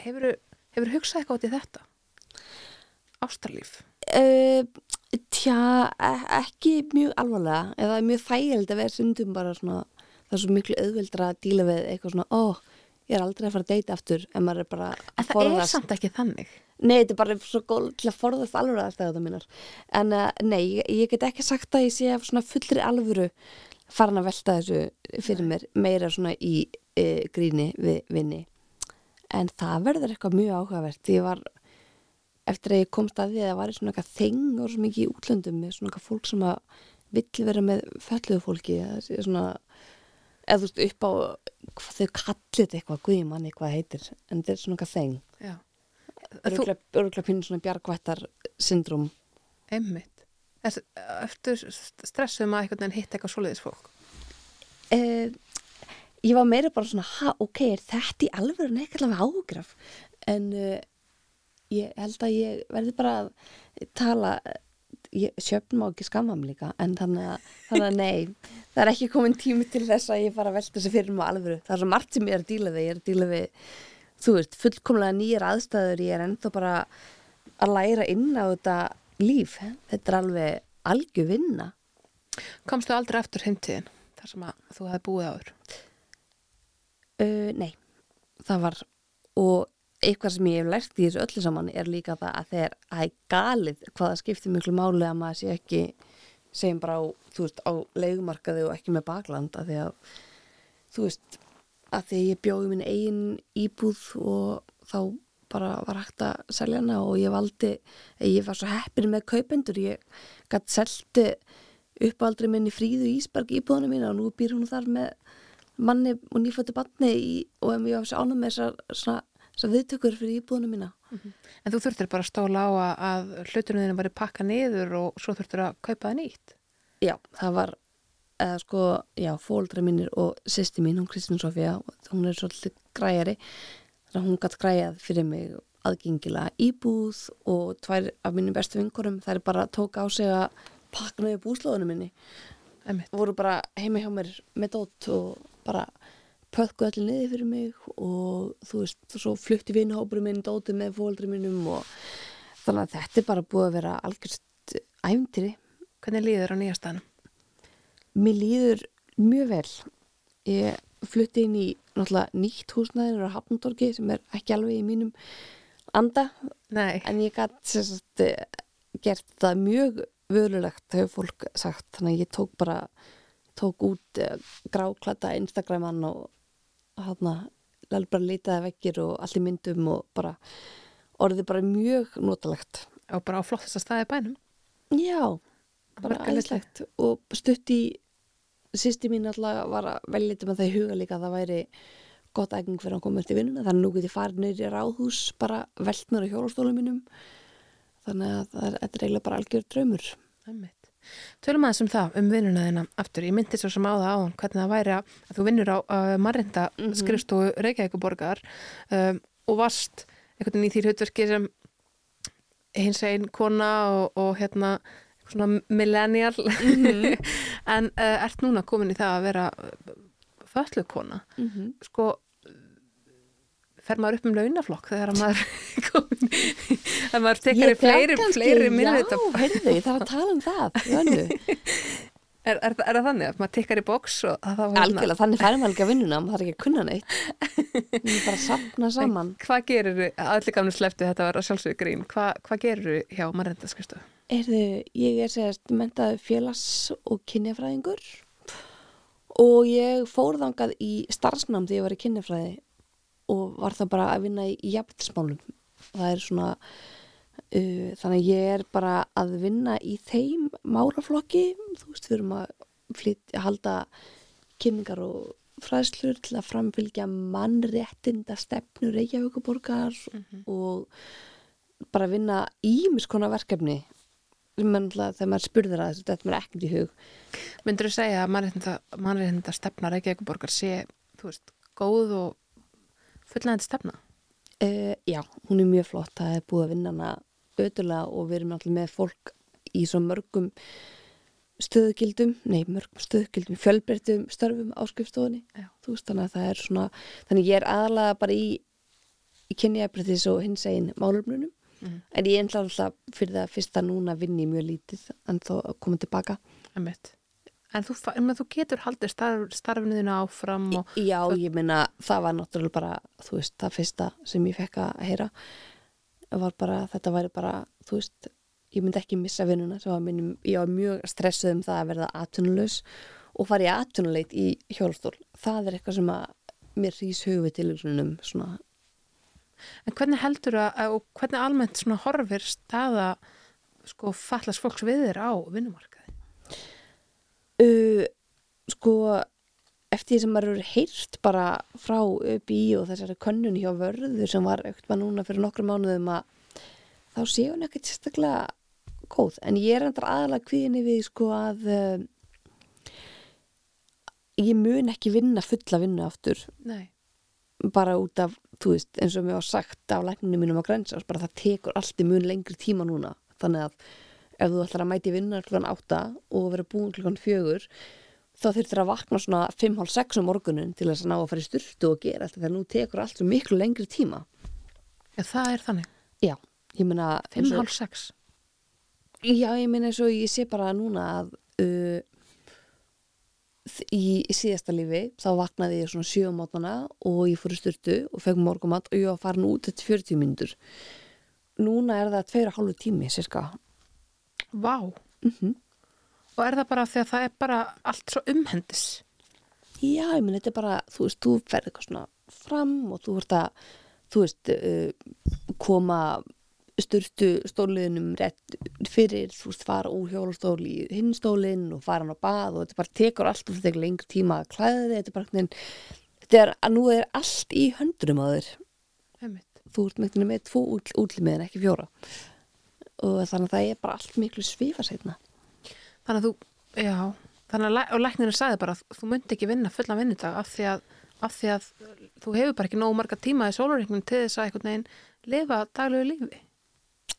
hefur hefur hugsað eitthvað út í þetta? Ástarlíf? Uh, tja, e- ekki mjög alvarlega, eða mjög þægild að vera stundum bara svona, það er svo miklu auðveldra að díla við eitthvað svona, ó, ég er aldrei að fara að deyta aftur, en maður er bara en að það er forðast. samt ekki þannig Nei, þetta er bara svo góð til að forðast alvöru aðstæða mínar. En uh, nei, ég, ég get ekki sagt að ég sé af svona fullri alvöru farin að velta þessu fyrir mér meira svona í uh, gríni við vinni. En það verður eitthvað mjög áhugavert. Ég var, eftir að ég komst að því að það var svona eitthvað þeng og svo mikið í útlöndum með svona eitthvað fólk sem að vill vera með fölluðu fólki. Það sé svona, eða þú veist, upp á hvað þau kallir þetta eitthvað, guðjumann eitthvað heitir. En þetta er svona eitthvað þeng Já. Þú, örgulega pínu svona bjargvættar syndrum einmitt ertu stressuð um að veginn hitt eitthvað svoleiðis fólk? eh, ég var meira bara svona ha, ok, er þetta í alveg með ágraf en eh, ég held að ég verði bara að tala sjöfn má ekki skamma mig líka en þannig að, þannig að nei það er ekki komin tími til þess að ég fara að velta þessi fyrir mig alvöru, það er svo margt sem ég er að díla við ég er að díla við, þú veist, fullkomlega nýjar aðstæður, ég er ennþá bara að læra inn á þetta líf, þetta er alveg algjör vinna. Komstu aldrei aftur heimtíðin þar sem að þú hefði búið áður? Uh, nei, það var og eitthvað sem ég hef lært í þessu öllu saman er líka það að þegar það er galið hvað það skiptir miklu máli að maður sé ekki segjum bara á, veist, á leigumarkaði og ekki með bakland að því að þú veist, að því að ég bjóði minn eigin íbúð og þá bara var hægt að selja hana og ég valdi, ég var svo heppin með kaupendur, ég gætt selti uppáaldri minni fríðu Ísberg íbúðuna mína og nú býr hún þar með manni og nýfættu batni í, og ef ég var svo ánum með þessar, svona, þessar viðtökur fyrir íbúðuna mína. En þú þurftir bara að stóla á að, hlutunum þínu var pakka niður og svo þurftir að kaupa það nýtt. Já, það var, eða sko, já, fóldra mínir og sýsti mín, hún Kristín Sofía, hún er svolítið græjari, þannig að hún gætt græjað fyrir mig aðgengilega íbúð og tvær af mínum bestu vinkorum, þær bara tók á sig að pakka niður búslóðunum minni. Einmitt. voru bara heima hjá mér með dót og bara pökku allir niður fyrir mig og þú veist, svo flutti vinhópurum minn dótið með fóldri mínum og þannig að þetta er bara búið að vera algjörst æfntýri. Hvernig líður á nýjastanum? Mér líður mjög vel. Ég flutti inn í náttúrulega nýtt húsnæðin á Hafnandorgi sem er ekki alveg í mínum anda Nei, en ég eh, gert það mjög vörulegt hefur fólk sagt þannig að ég tók bara tók út uh, gráklata Instagraman og lælur bara litaði vekkir og allt í myndum og bara orðið bara mjög notalegt. Og bara á flottasta staði í bænum. Já, bara æðislegt. Og stutt í sýsti mín alltaf var að velja með það í huga líka að það væri gott ægning fyrir að koma til vinnuna þannig að nú get ég farið neyri ráðhús bara veltnur á hjólastólum mínum. Þannig að þetta er eiginlega bara algjör draumur. Einmitt. Tölum aðeins um það, um vinnuna þina aftur. Ég myndi svo sem á það áðan hvernig það væri að, þú vinnur á uh, marrinda skrifstofu Reykjavíkuborgar um, og varst einhvern veginn í því hlutverki sem hins einn kona og, og hérna svona millennial <laughs> en uh, ert núna komin í það að vera föllu kona mm -hmm. sko fer maður upp um launaflokk þegar að maður <laughs> komin að maður tekar í fleiri, fleiri minnvita Já, heyrðu, ég þarf að tala um það <laughs> er, er, er það þannig að maður tekkar í boks og að það Algjörlega, þannig færum maður ekki að vinnuna maður þarf ekki að kunna neitt. Erum bara sapna saman. hvað gerir allir gamlu sleftu þetta var að sjálfsögðu grín. Hva, hvað gerir hjá mannreyndaskristu Erðu, ég er sérst mentaði félags- og kynjafræðingur og ég fór þangað í starfsnám þegar ég var í kynjafræði og var það bara að vinna í jafnvægsmálum. Það er svona, uh, þannig að ég er bara að vinna í þeim málaflokki, þú veist, við erum að flytja, halda kynningar og fræðslur til að framfylgja mannréttinda stefnu Reykjavíkuborgar og bara vinna ímiskona verkefni. Sem mann alltaf þegar maður spurður að þetta mér ekkert í hug. Myndur þú segja að mannreynda stefna Reykjavíkuborgar sé þú veist, góð og fullnægandi stefna uh, Já, hún er mjög flott það er búið að vinna hana ötulega og við erum alltaf með fólk í svo mörgum stöðugildum, nei mörgum stöðugildum fjölbreyttum störfum á skrifstofunni Já. þú veist þannig að það er svona þannig ég er aðalega bara í, í kynjaefriðis og hins einn málumnunum Mhm. en ég er alltaf fyrir það fyrsta núna vinni mjög lítið en þó að koma tilbaka Einmitt. En þú, en þú getur haldið starf, starfinu þínu áfram og Já, ég meina, það var náttúrulega bara, þú veist, það fyrsta sem ég fekk að heyra var bara, þetta væri bara, þú veist, ég myndi ekki missa vinnuna, ég var mjög stressuð um það að verða atvinnulegs og fara í atvinnuleit í hjólstól. Það er eitthvað sem að mér rís hugvið til um svona, En hvernig heldur að, og hvernig almennt svona horfir staða sko fallast fólks við þér á vinnumarkaði? Uh, sko, eftir því sem maður eru heyrt bara frá UBI og þessari könnun hjá vörður sem var aukt núna fyrir nokkrum mánuðum að þá sé hún ekkert sérstaklega góð, en ég er endur aðalega kvíðinni við sko að uh, ég mun ekki vinna fulla vinnu aftur. Nei. bara út af, þú veist, eins og mér var sagt af lækninu mínum á grensás, bara það tekur allt í mun lengri tíma núna, þannig að ef þú ætlar að mæti vinna klukkan átta og vera búin klukkan fjögur þá þurftir að vakna svona 5.30 um morgunin til þess að ná að fara í styrtu og gera allt þegar nú tekur allt svo miklu lengri tíma Já, það er þannig. Já, ég meina eins og- 5.30. Já, ég meina eins og ég sé bara núna að uh, þ- í síðasta lífi þá vaknaði ég svona sjö á mótana og ég fór í styrtu og fekk morgumat og ég var farin út eftir 40 mínútur. Núna er það tveir og hálfu tími, sérska. Vá. Mm Og er það bara því að það er bara allt svo umhendis? Já, ég meina þetta er bara, þú veist, þú ferð eitthvað svona fram og þú ert að, þú veist, uh, koma styrtu stóliðinum rétt fyrir, þú veist, fara úr hjólastól í hinn stólinn og fara hann á bað og þetta bara tekur allt og þetta tekur lengri tíma að klæða þig, þetta er bara hvernig, þetta er að nú er allt í höndunum á þér. Þú ert með, veginn með tvo úl, útlimiðin, ekki fjóra. Og þannig að það er bara allt miklu svifarsætna. Þannig að þú, já, þannig að og læknirinn sagði bara þú myndi ekki vinna fullan vinnudag af því að, af því að þú hefur bara ekki nógu marga tíma í sólareiknum til þess að einhvern veginn lifa daglegu lífi.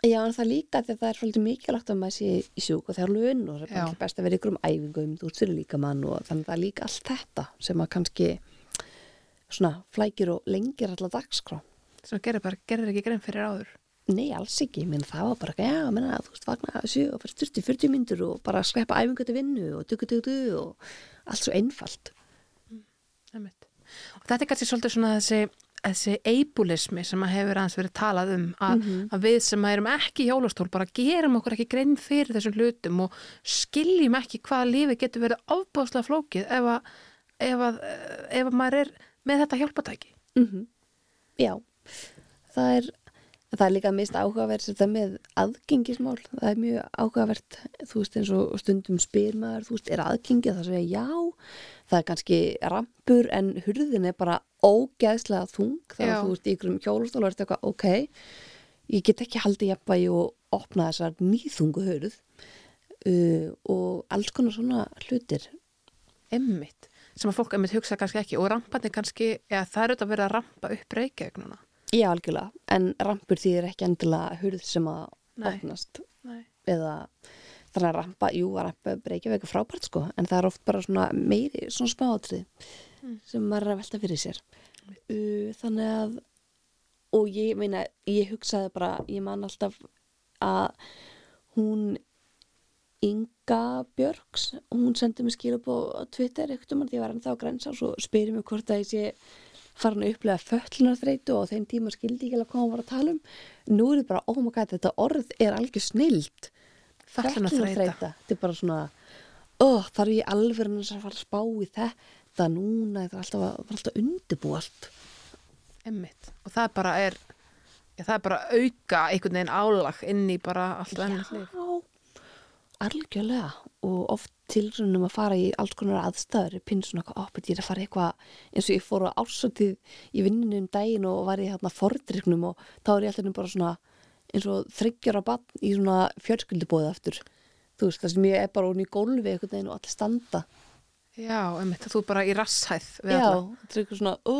Já, en það líka því að það er svolítið mikilvægt að maður sé í sjúk og þjálfun og það er bara best að vera ykkur um æfingum, þú ert fyrir líka mann og þannig að það er líka allt þetta sem að kannski svona flækir og lengir allar dagskrá. sem gerir bara, gerir ekki grein fyrir áður. Nei, alls ekki, menn það var bara, já, menna, þú veist, vakna sjö og fyrir styrti 40 myndur og bara skrepa æfingu til vinnu og duggu, duggu, duggu og allt svo einfalt. Einmitt. og þetta er kannski svolítið svona þessi, þessi eibulismi sem að hefur aðeins verið talað um að, að við sem að erum ekki í hjólastól bara gerum okkur ekki grein fyrir þessum hlutum og skiljum ekki hvað lífið getur verið ofbáslega flókið ef að, ef að, ef að maður er með þetta hjálpatæki. Já, það er, það er líka mist áhugavert þetta með aðgengismál, það er mjög áhugavert, þú veist eins og stundum spyr maður, þú veist, er aðgengið það segja já, það er kannski rampur en hurðin er bara ógeðslega þung, Já. er þú veist í ykkurum hjólastól og er þetta eitthvað, ok, ég get ekki haldið jafnvægi og opna þessar nýþungu hurð uh, og alls konar svona hlutir. Emmitt, sem að fólk emmitt hugsa kannski ekki og rampandi kannski, eða það er auðvitað verið að rampa upp reykjavík núna. Já, algjörlega, en rampur þýðir ekki endilega hurð sem að Nei. opnast. Nei. eða þannig að rampa, jú að rampa Reykjavík er frábært sko, en það er oft bara svona meiri, svona smáatrið sem maður er að velta fyrir sér uh, þannig að og ég meina, ég hugsaði bara ég man alltaf að hún Inga Björks hún sendi mig skil upp á Twitter ekkert um að ég var ennþá að grænsa og svo spyrir mig hvort að ég sé farin að upplega föllunarþreitu og þeim tíma skildi ekki alveg hvað hún var að tala um nú er þetta bara, oh my god, þetta orð er algjör snild Fötlunarþreyta. þetta er bara svona oh, þarf ég alveg að fara að spá í þetta núna, þetta er alltaf, er alltaf undirbú allt Emmitt. Og það bara er, já, það er bara auka einhvern veginn álag inn í bara allt vennið líf. Já, algjörlega og oft tilrunum að fara í alls konar aðstæður, ég pinn svona eitthvað ábyrð, ég er að fara eitthvað eins og ég fór á ársötið í vinninu um daginn og var í hérna fordryknum og þá er ég alltaf bara svona eins og þryggjara bann í svona fjölskyldubóð aftur, þú veist, það sem ég er bara hún í gólfi einhvern veginn og allir standa. Já, emmitt, þú er bara í rasshæð Já, þetta er eitthvað svona, ó,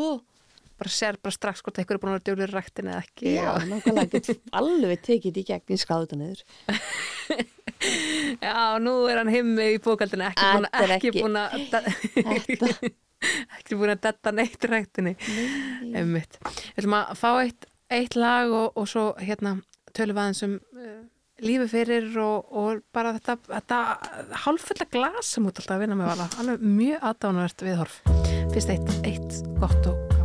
Bara sér bara strax hvort eitthvað er búin að vera djúlir ræktin eða ekki. já, og- nákvæmlega get alveg tekið í gegn í skráðu niður <laughs> Já, nú er hann himmi í bókaldinu ekki búin að ekki búin að Þetta. <laughs> ekki búin að detta neitt ræktinni einmitt. Við ætlum að fá eitt, eitt lag og, og svo hérna tölum við aðeins um uh, lífi fyrir og, og bara þetta, þetta hálffulla glas sem út alltaf að vinna með vala alveg mjög aðdánuvert viðhorf fyrst eitt, eitt gott og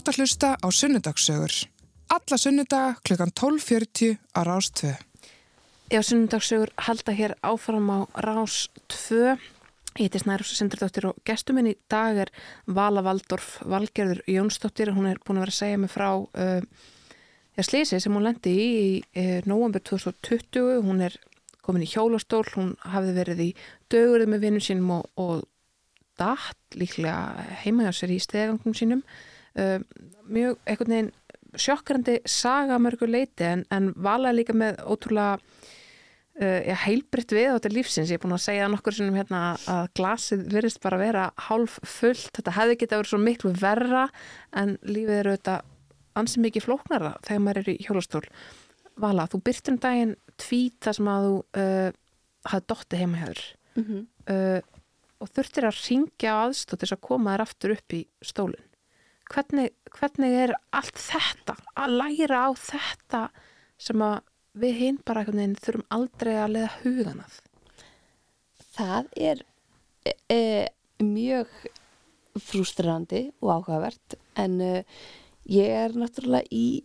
Ert að hlusta á Sunnudagssögur. Alla sunnudaga klukkan 12.40 á Rás 2. Já, sunnundagssögur halda hér áfram á Rás 2. Ég heiti Snærós Sindardóttir og gestur minn í dag er Vala Valdorf Valgerður Jónsdóttir. Hún er búin að vera að segja mig frá uh, ja, slísi sem hún lendi í í uh, november 2020. Hún er komin í hjólastól, hún hafði verið í dögurði með vinnum sínum og, og datt líklega heima hjá sér í stegangum sínum. Uh, mjög einhvern veginn sjokkrandi saga að mörgu leiti en, en Vala líka með ótrúlega uh, ja, heilbritt við á þetta lífsins. Ég er búin að segja nokkur sinnum hérna að glasið virðist bara vera hálf fullt. Þetta hefði getið að vera svo miklu verra en lífið er auðvitað ansi mikið flóknara þegar maður er í hjólastól. Vala, þú byrtir um daginn tvít þar sem að þú uh, hafði dotti heima hjá þér Mm uh, og þurftir að ringja á þess að koma þér aftur upp í stólinn. Hvernig, hvernig er allt þetta, að læra á þetta sem að við hinn bara þurfum aldrei að leiða hugan að? Það er e, e, mjög frústrandi og áhugavert en e, ég er náttúrulega í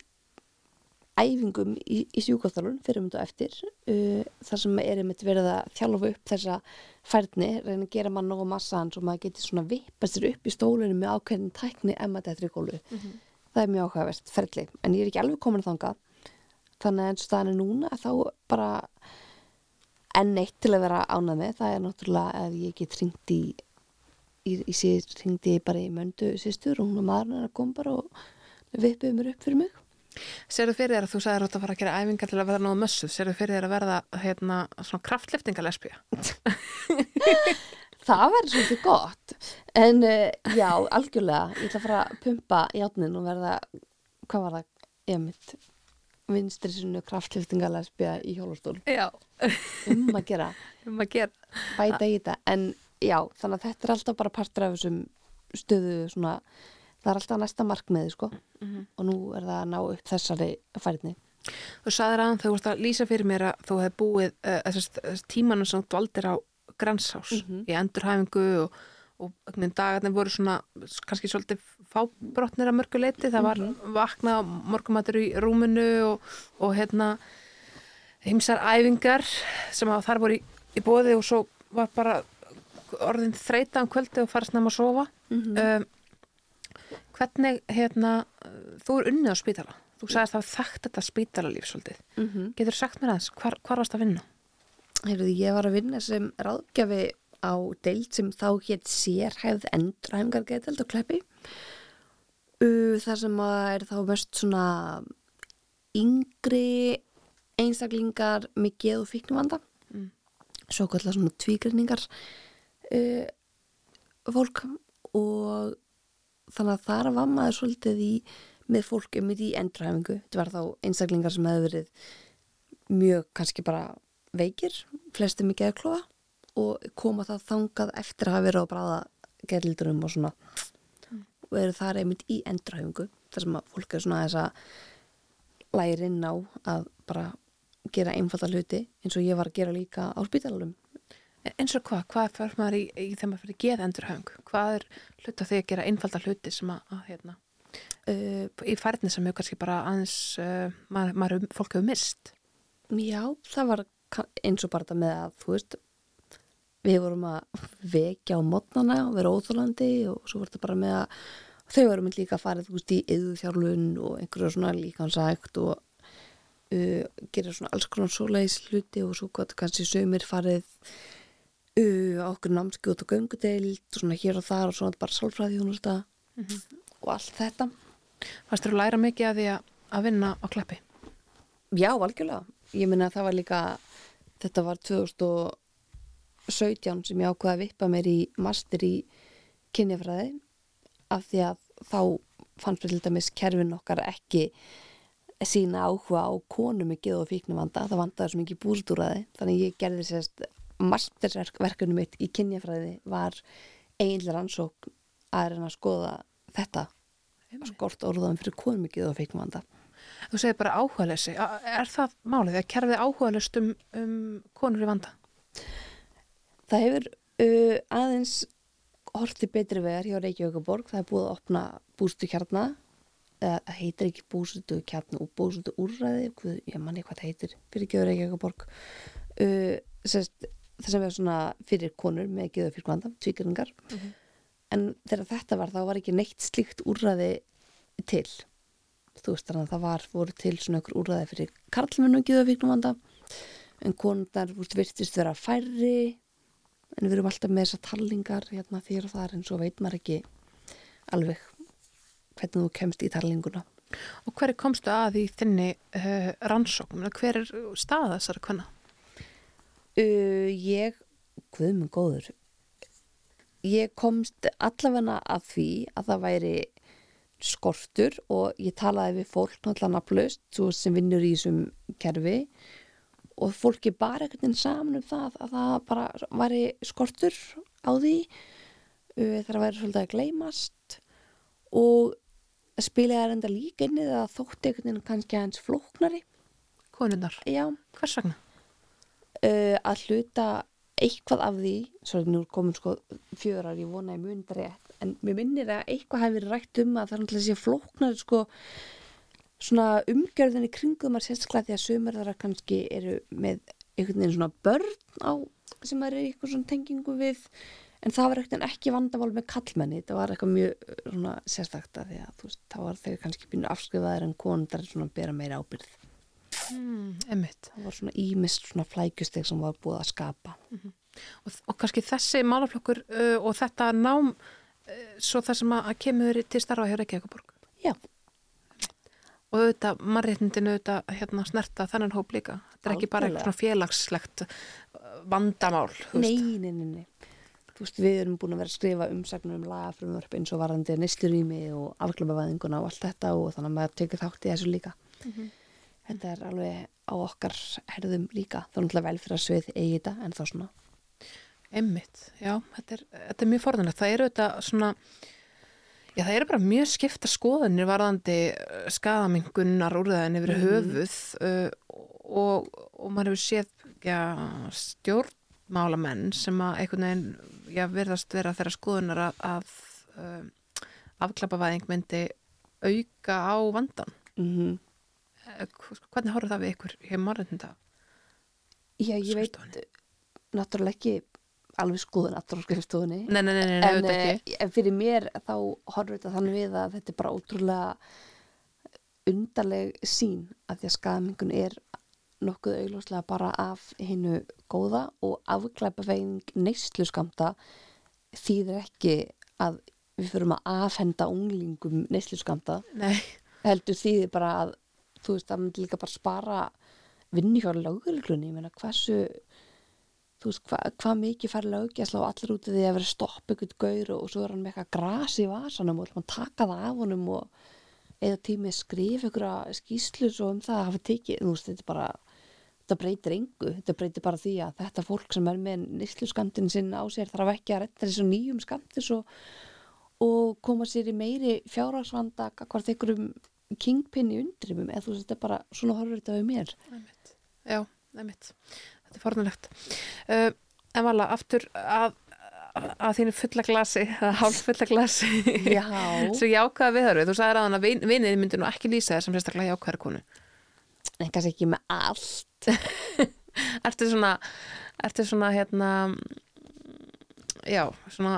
æfingum í, í sjúkvæðalun fyrir þetta eftir uh, þar sem er einmitt verið að þjálfa upp þessa færni, reyna að gera mann nógu massan svo maður getur svona vippa sér upp í stólunum með ákveðin tækni emma þetta í gólu það er mjög áhugavert ferli en ég er ekki alveg komin þangað. Þannig að eins og staðan er núna þá bara enn eitt til að vera ánað með. Það er náttúrulega að ég get ringt í í, í sér ringdi ég bara í möndu sýstur og hún og maðurinn er að koma bara og vippuðu mér upp fyrir mig Serðu fyrir þér að þú sagðir átt að fara að gera æfingar til að verða náðu mössuð? Serðu fyrir þér að verða hérna, svona kraftleftingalesbía? <laughs> það verður svolítið gott en uh, já, algjörlega ég ætla að fara að pumpa játnin og verða hvað var það, ég mitt vinstri sinu kraftliftingalesbja í hjólastól Já, um að gera, <laughs> um að gera. bæta í þetta en já, þannig að þetta er alltaf bara partur af þessum stöðu svona, það er alltaf næsta markmiði sko. Og nú er það að ná upp þessari færni. Þú sagðir aðan þegar þú vorst að lýsa fyrir mér að þú hefði búið uh, tímanum sem þú dvaldir á Gransás í endurhæfingu og, og dagarnir voru svona kannski svolítið fábrotnir að mörgu leiti. Það var vaknað morgumatur í rúminu og, og hérna heimsar æfingar sem að þar voru í, í bóði og svo var bara orðin þreita um kvöldi og fara snemma að sofa. um, hvernig hérna, þú er unnið á spítala þú sagðist að þekkt þetta spítalalíf svolítið mm -hmm. getur sagt mér aðeins, hvar, hvar varst að vinna? Heyrðu, ég var að vinna sem ráðgjafi á deild sem þá hétt sérhæfð endurhæfingargeðdeild á kleppi uh, þar sem að er þá mest svona yngri einstaklingar með geð og fíknumvanda Mm. svo kallar svona tvígrinningar uh, fólk og þannig að þar var maður svolítið í með fólk um í endurhæfingu. Þetta var þá einstaklingar sem hefur verið mjög kannski bara veikir, flesti með geðklofa og koma það þangað eftir að hafa verið á bráða geðlildurum og svona. Og eru þar einmitt í endurhæfingu þar sem að fólk er svona þess að læri inn á að bara gera einfalda hluti eins og ég var að gera líka á spítalunum eins og hvað, hvað fer maður í, í þegar maður fyrir geð endurhæfing hvað er hlut að því að gera einfalda hluti sem að, að hérna, uh, í færni sem hefur kannski bara aðeins uh, maður, maður, fólk hefur mist Já, það var eins og bara þetta með að þú veist við vorum að vekja á mótnana og vera óþólandi og svo var þetta bara með að þau vorum líka að fara þú veist í yðuþjálfun og einhverju svona líkansækt og uh, gera svona alls konar svoleiðis hluti og svo gott kannski sömur farið á okkur námskjóð og göngudeild og svona hér og þar og svona bara sálfræði og allt þetta fannst þú læra mikið að því að, vinna á kleppi Já, algjörlega. Ég minna að það var líka, þetta var 2017 sem ég ákvaði að vippa mér í master í kynjafræði af því að þá fannst við til dæmis kerfin okkar ekki sína áhuga á konum geð og fíknumvanda. Það vandaði svo mikið búrstúraði. Þannig ég gerði sérst masterverkunum mitt í kynjafræði var eiginlega rannsókn að reyna að skoða þetta skort orðaðum fyrir konum með geð og fíknumvanda. þú segir bara áhugalesi, er það málið að kerfið áhugalust um, um konur í vanda? Það hefur uh, aðeins horti betri vegar hjá Reykjavíkaborg. Það er búið að opna bústu eða það heitir ekki búsutu kjarni og búsutu úrræði hvað, ég manni hvað það heitir fyrir ekki eitthvað borg uh, sérst, það sem er svona fyrir konur með geður fyrir kvanda, tvíkringar en þegar þetta var þá var ekki neitt slíkt úrræði til þú veist þannig að það var voru til svona ykkur úrræði fyrir karlmennu geður fyrir vanda en veist, virtist vera færri en við erum alltaf með þessar tallingar hérna þér og þar en svo veit maður ekki alveg hvernig þú kemst í tallinguna Og hverju komstu að í þinni uh, rannsókn? Hver er staða þessara kvenna? Uh, ég, hvað minn góður ég komst allavega að því að það væri skortur og ég talaði við fólk náttúrulega nafnlaust svo sem vinnur í þessum kerfi og fólki bara einhvern veginn saman um það að það bara væri skortur á því uh, þegar væri svolítið að gleymast og spilaði það enda líka inn að þótti einhvern veginn kannski aðeins flóknari Konunnar. já, Hvers vegna? Uh, að hluta eitthvað af því svo er nú komin sko fjörar ég vona ég mun rétt en mér minnir að eitthvað hafi verið rætt um að það er náttúrulega sé flóknar sko svona umgjörðinni kringum að sérstaklega því að sömur þar kannski eru með einhvern veginn svona börn á sem er eitthvað svona tengingu við en það var ekkert ekki vandamál með kallmenni það var eitthvað mjög uh, svona sérstakt að því að þú veist, þá var þeir kannski býnur afskrifaðir en konundar svona bera meira ábyrð Mm, það var svona ímist svona flækjusteg sem var búið að skapa Og, og kannski þessi málaflokkur uh, og þetta nám uh, svo það sem að, kemur til starfa hjá Reykjavíkuborg. já, Og auðvitað, mannréttindin auðvitað hérna snerta þennan hóp líka. Þetta er ekki bara eitthvað félagslegt uh, vandamál. Nei, nei, nei, nei. Þú veist, við erum búin að vera að skrifa umsagnur um lagafrumvörp eins og varandi neslurými og afglöpavæðinguna og allt þetta og þannig að maður tekur þátt í þessu líka. Þetta er alveg á okkar herðum líka. Það er náttúrulega vel fyrir að svið eigi þetta en þá svona. Emmitt, já, þetta er, þetta er mjög forðanlegt. Það eru þetta svona, já það eru bara mjög skipta skoðanir varðandi uh, skadamingunnar úrðaðin yfir höfuð uh, og, og maður hefur séð já, stjórnmálamenn sem að einhvern veginn, já, verðast vera þeirra skoðunar að, að uh, afklapavæðing myndi auka á vandan. Mm Eh, Hvernig horfður það við ykkur hér mannreitnda? Já, ég veit náttúrulega ekki alveg skoðun aftur á skrifstofunni. Nei, nei, nei, en, eh, en fyrir mér þá horfur þetta þannig við að þetta er bara ótrúlega undarleg sín að því að skadamingun er nokkuð augljóslega bara af hinnu góða og afklæpa veginn neyslu skamta þýðir ekki að við fyrum að afhenda unglingum neyslu skamta Nei, heldur þýðir bara að þú veist, það myndi líka bara spara vinni hjá lögreglunni, ég meina hversu þú veist, hva, hvað mikið fær löggjæsla og allir út því að vera stopp ykkur gaur og svo er hann með eitthvað gras í vasanum og hann taka það af honum og eða tími að skrifa ykkur skýslu svo um það að hafa tekið, þú veist, þetta bara þetta breytir engu, þetta breytir bara því að þetta fólk sem er með nýslu skamtin sinna á sér þarf ekki að retta þessu nýjum skamtis og, og koma sér í meiri fjárhagsvanda hvort einhverjum kingpinni undrimum eða þú veist, þetta bara svona horfur þetta við mér Einmitt. Já, einmitt. Þetta er fornulegt. Uh, en vala, aftur að, að þínu fulla glasi, að hálf fulla glasi. Já. <laughs> Svo jákvæða viðhörfið. Þú sagði að vin, vinið myndi nú ekki lýsa þér sem sérstaklega jákvæða konu. en kannski ekki með allt <laughs> Ertu svona, ertu svona, hérna, já, svona,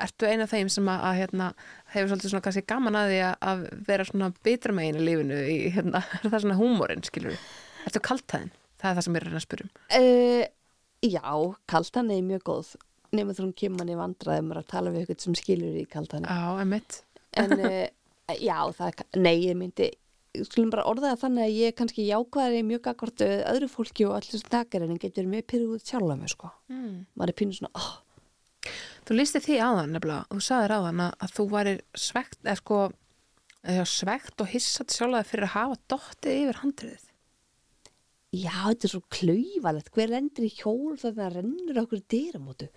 ertu eina af þeim sem að, að hérna, hefur svolítið svona kannski gaman að því að, vera svona bitra megin í lífinu í, hérna, <laughs> er það svona húmórin, skilur við? Ertu kaltæðin? Það er það sem ég er að spyrja um. uh, Já, kaltan er mjög góð nema þú hún kemur manni vandraði maður að tala við ykkur sem skilur í kaltani Já, einmitt. en uh, <laughs> já, það er, nei, ég myndi skulum bara orða það þannig að ég er kannski jákvæðari mjög akkord öðru fólki og allir sem takar en getur mjög pyrruð út sjálf Þú lísti því áðan nefnilega, þú sagðir áðan að, að þú værir svegt, eða sko, svegt og hissat sjálfaði fyrir að hafa dottið yfir handriðið. já, þetta er svo klaufalegt hver lendir í hjól þannig að rennur okkur dyramótu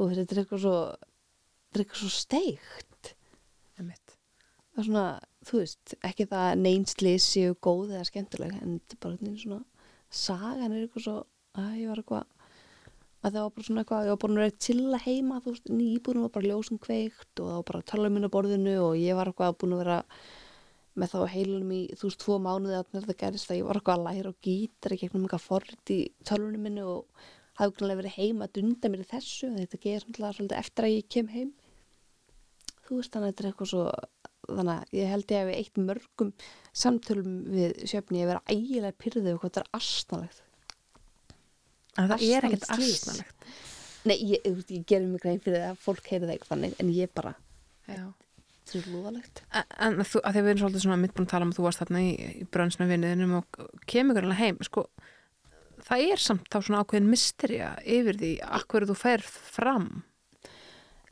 og þetta er eitthvað svo þetta er eitthvað svo Einmitt. það er svona, þú veist, ekki það að neinslið séu góð eða skemmtileg en þetta er bara svona sagan er eitthvað svo, að ég var eitthvað að það var bara svona eitthvað, ég var að vera að heima, þú veist, nýbúin var bara ljósum kveikt og það var bara tala um minna borðinu og ég var eitthvað búin að vera með þá heilunum í þú veist tvo mánuði að þetta gerist að ég var eitthvað að læra og gítar gegnum eitthvað forrit í tölvunum minni og hafði grunlega verið heima að dunda mér í þessu þetta svona svolítið eftir að ég kem heim. Þú veist þannig að þetta er eitthvað svo þannig að ég held ég að við eitt mörgum samtölum við sjöfni ég vera ægilega pyrðið og hvað þetta er astnalegt En það er ekkert asnalegt. Nei, ég, veist, ég gerir mig grein fyrir það að fólk heyrið eitthvað þannig en ég bara, þetta er lúðalegt. En, en þú, að því við erum svolítið svona mitt búin að tala um að þú varst þarna í, í brönnsna vinniðinum og kemur alveg heim, sko, það er samt þá svona ákveðin mysterja yfir því akkur þú ferð fram.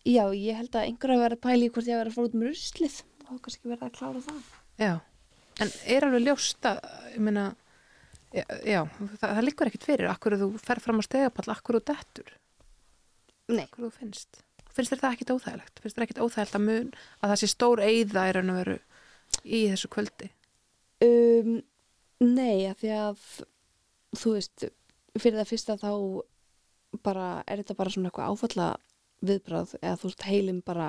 Já, ég held að einhver að vera að pæla í hvort ég að vera að fara út með ruslið og kannski verða að klára það. Já, en er alveg ljóst að, ég meina, já, já það, það liggur ekkit fyrir, akkur þú ferð fram á stegapall, akkur þú dettur, Nei, akkur þú finnst. Finnst þér það ekkit óþægilegt? Finnst þér ekkit óþægilegt að mun að það sé stór í raun og veru í þessu kvöldi? um, nei, að því að þú veist, fyrir það fyrsta þá bara, er þetta bara svona eitthvað áfalla viðbrað eða þú veist, heilin bara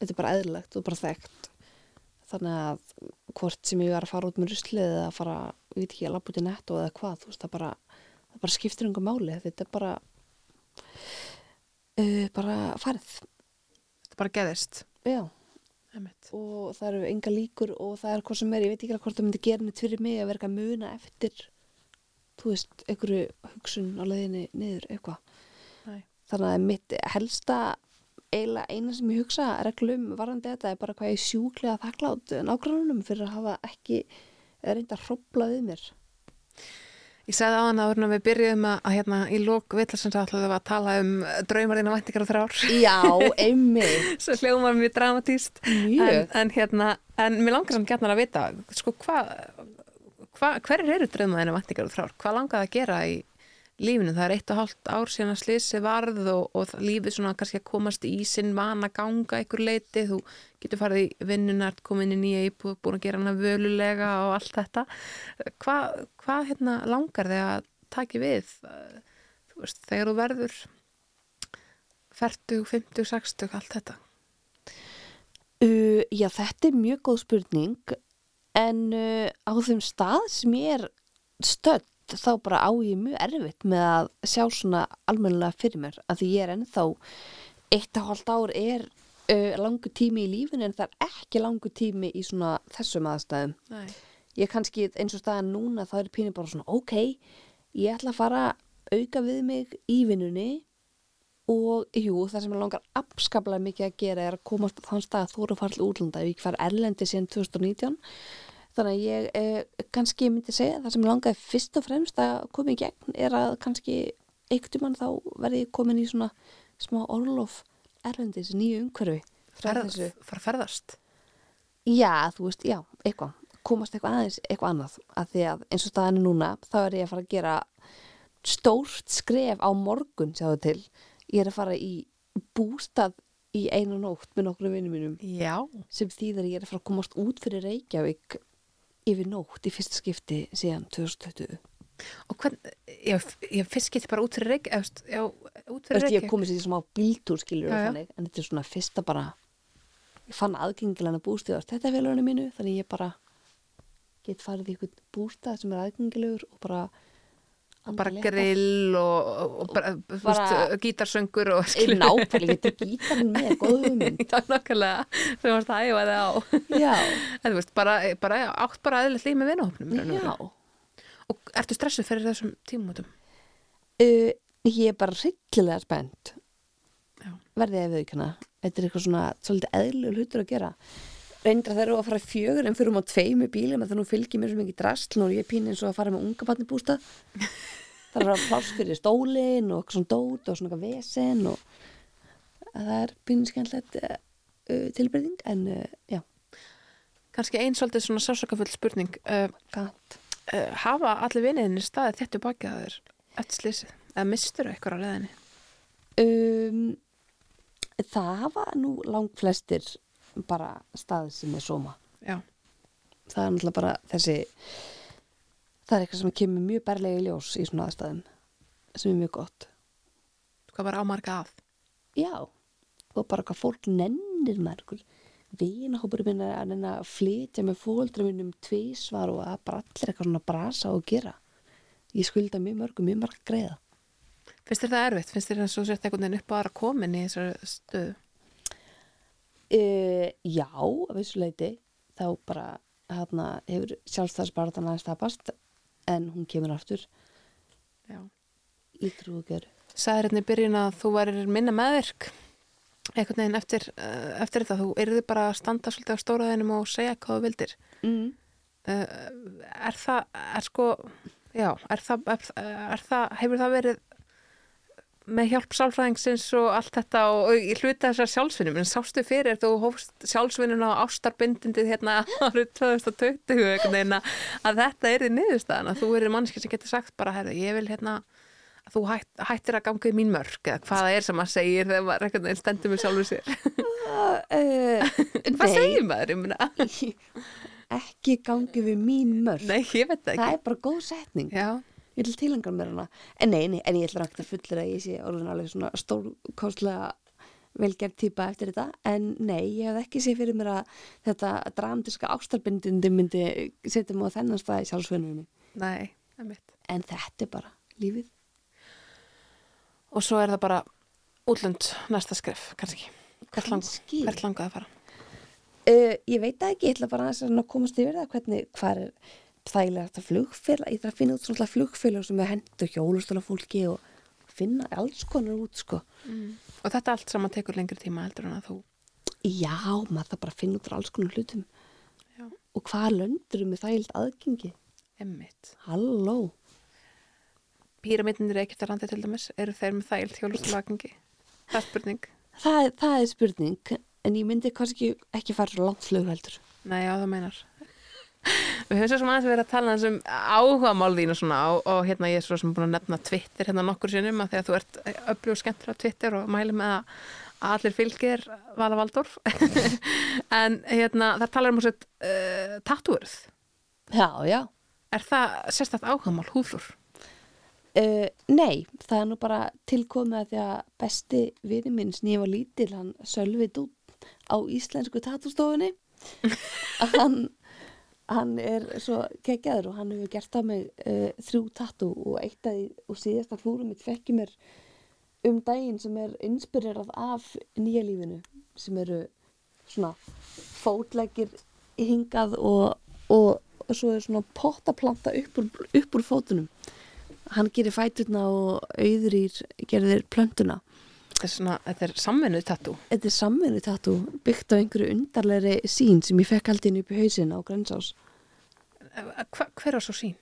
þetta er bara eðlilegt og bara þekkt þannig að hvort sem ég var að fara út með ruslið eða að fara, ég veit ekki, að labba út í netto eða hvað, veist, það bara það bara skiptir einhver máli, þetta er bara uh, bara farið. Þetta bara geðist. já, Einmitt. og það eru enga líkur og það er hvað sem er, ég veit ekki hvort það myndi gera neitt fyrir mig að að muna eftir þú veist, einhverju hugsun á leiðinni niður, eitthvað. Þannig að mitt helsta eiginlega eina sem ég hugsa reglum varandi þetta er bara hvað ég sjúklega þakklátt nágrannunum fyrir að hafa ekki reynda að hrópla við mér. Ég sagði á hann að við byrjuðum að, að hérna í lók villarsins ætlaðum að tala um draumarinn og væntingar og þrjár. Já, einmitt. <laughs> Svo hljómar mjög dramatíst Mjög. en, en hérna, en mér langar samt gætnar að vita sko hvað hva, hverjir eru draumarinn og væntingar og þrjár? Hvað langaði að gera í lífinu. Það er eitt og hálft ár síðan að slisi varð og, og lífið svona kannski að komast í sinn vana ganga einhver leiti þú getur farið í vinnunart komin í nýja íbúð, búin að gera hana völulega og allt þetta. Hvað hva, hérna langar þig að taki við? Þú veist, þegar þú verður 40, 50, 60, allt þetta. Uh, já, þetta er mjög góð spurning en uh, á þeim stað sem ég er stödd þá bara á ég mjög erfitt með að sjá svona almennilega fyrir mér að því ég er ennþá eitt og hálft ár er uh, langu tími í lífinu en það er ekki langu tími í svona þessum aðstæðum Nei. ég kannski eins og staðan núna þá er pínu bara svona ok, ég ætla að fara að auka við mig í vinnunni og jú, það sem ég langar afskaplega mikið að gera er að komast á þann stað að þú eru að fara til útlanda ég fær erlendi síðan 2019 þannig að ég eh, kannski myndi segja að það sem langaði fyrst og fremst að koma í gegn er að kannski einhvern mann þá verði komin í svona smá orlof erlendis, nýju umhverfi Ferð, fara ferðast? Já, þú veist, já, eitthvað. Komast eitthvað aðeins, eitthvað annað. Að því að eins og staðan er núna, þá er ég að fara að gera stórt skref á morgun, sjáðu til. Ég er að fara í bústað í einu nótt með nokkru vinnum mínum. Já, sem þýðar ég er að fara að komast út fyrir Reykjavík yfir nótt í fyrsta skipti síðan 2020 og hvern, ég, ég fyrst geti bara út fyrir reik, já, út fyrir veist, ég reik komið sér í smá bíltúr skilur Já, já. þannig, en þetta er svona fyrsta bara ég fann aðgengilega bústið á þetta félaginu mínu, þannig ég bara get farið í einhvern bústað sem er aðgengilegur og bara bara andlega- grill og, og, og bara, Bara- veist, gítarsöngur og Ég nákvæmlega getur gítarinn með, góð hugmynd. <laughs> Það er nokkulega þú varst að æfa þig á. Já, <laughs> en þú veist, bara, bara átt bara aðeins líf með vinahopnum já. og ertu stressuð fyrir þessum tímútum uh, Ég er bara hryllilega spennt. Já. verði ég við ekki Þetta er eitthvað svona svolítið eðlur hlutur að gera reyndra þeir eru að fara fjögur en fyrir um á tveimu bílum að það nú fylgir mér svo mikið drastl og ég er pín eins og að fara með unga barni bústað. Það er að pláss fyrir stólin og svona dót og svona vesen og það er pín skemmtilegt uh, tilbreyðing en uh, já, kannski einn svolítið svona sásakafull spurning uh, uh, hafa allir viniðinni staðið þettu bakið að þér eftir slísið, eða mistur eitthvað á leðinni um, það hafa nú langt flestir bara staðið sem er sóma. Já, það er náttúrulega bara þessi það er eitthvað sem kemur mjög berlega í ljós í svona aðstæðum sem er mjög gott. Hvað var ámarga að. Já, og bara hvað fólk nennir maður ykkur vinahópur minn er að reyna að flytja með fóldra minnum tvísvar og að bara allir eitthvað svona brasa og gera. Ég skulda mjög mörgum, mjög mörg greiða. Finnst þér það erfitt? Finnst þér það svo sért einhvern veginn upp á aðra komin í þessari stöðu? Uh, já, að vissu leiti þá bara hérna, hefur sjálfstæðsbarðan aðeins tapast en hún kemur aftur Já. trú og gjöru Sæðir hérna í byrjun að þú værir minna meðvirk einhvern veginn eftir, uh, eftir þetta. Þú erði bara að standa svolítið á stóraðinum og segja hvað þú vildir. mm. Uh, er það, er sko, já, er það, er, er það, hefur það verið með hjálp sálfræðingsins og allt þetta og, og í hluta þessar sjálfsvinnum en sástu fyrir þú hófst sjálfsvinnun á ástarbindindið hérna <laughs> árið 2020 einhvern veginn að þetta er því niðurstaðan að þú erir mannski sem getur sagt bara herðu, ég vil hérna að þú hætt, hættir að ganga í mín mörg eða hvað það er sem maður segir þegar maður einhvern veginn stendur með sjálfur sér. Uh, <laughs> hvað segir maður? Ég <laughs> ekki gangi við mín mörg Nei, ég veit það það ekki. er bara góð setning. Já, ég vil tilengar mér hana. En nei, nei, en ég ætla rægt að fullir að ég sé orðin alveg svona stórkostlega velgerð típa eftir þetta. En nei, ég hef ekki séð fyrir mér að þetta dramatiska ástarbindindi myndi setja mig á þennan stað í sjálfsveinunum nei, einmitt. En þetta er bara lífið. Og svo er það bara útlönd næsta skref, kannski. Hvert, langaði að fara? uh, ég veit það ekki, ég ætla bara að komast yfir það hvernig, hvað er þægilega þetta flugfélag, ég þarf að finna út svona flugfélag sem er hendur hjólustóla fólki og finna alls konar út sko Og þetta allt saman tekur lengri tíma heldur en að þú... já, maður þarf bara að finna út alls konar hlutum Já. og hvað löndur með þægild aðgengi Emmitt. halló Píramidinir Egyptalandi til dæmis, eru þeir með þægilt hjólustulagengi? Það er spurning. það, er- það er spurning en ég myndi kannski ekki, fara langt flug heldur Nei, já, það meinar. Við höfum svo sem aðeins verið að tala um áhuga mál þín og svona og, og hérna ég er svo sem búin að nefna Twitter hérna nokkur sinnum að því að þú ert öflug og skemmtur á Twitter og mæli með að allir fylgir Vala Valdorf <laughs> en hérna það talar um þessu uh, tattúurð já, já. Er það sérstætt áhugamál húðflúr? Uh, nei, það er nú bara tilkomið að því að besti vini minn var lítil, hann sölvið út á íslensku tatústofunni <laughs> hann, hann er svo kekkjaður og hann hefur gert á mig uh, þrjú tatú og eitt af því og síðasta flúrum mitt fekk ég mér um daginn sem er inspirerað af nýja lífinu sem eru svona fótleggir hingað og, og, og svo er svona pottaplanta upp úr, upp úr fótunum. Hann gerir fæturna og auðrýr gerðir plöntuna er, svona, þetta er samvinnuð tattú þetta er samvinni tattu byggt á einhverju undarlegri sín sem ég fekk aldrei inn upp í hausin á Grensás. Hva, Hver er svo sín?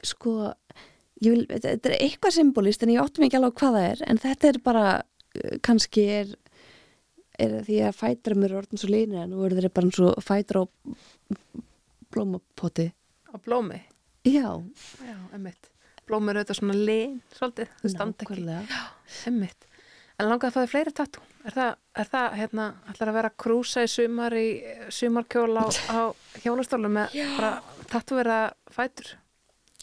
sko ég vil, þetta, þetta er eitthvað symbolist en ég áttum ekki alveg á hvað það er en þetta er bara uh, kannski er, er því að fætra mér orðin svo línir en nú er þeir bara eins og fætra á blómapoti. Á blómi? já, Já, eru þetta svona lin, svolítið Þau standa ekki nákvæmlega Emmitt. En langaði að fá þig fleiri tattoo? Er það, er það hérna, ætlar að vera að krúsa í sumar í sumarkjól á, á hjólastólum með bara tattoo vera fætur?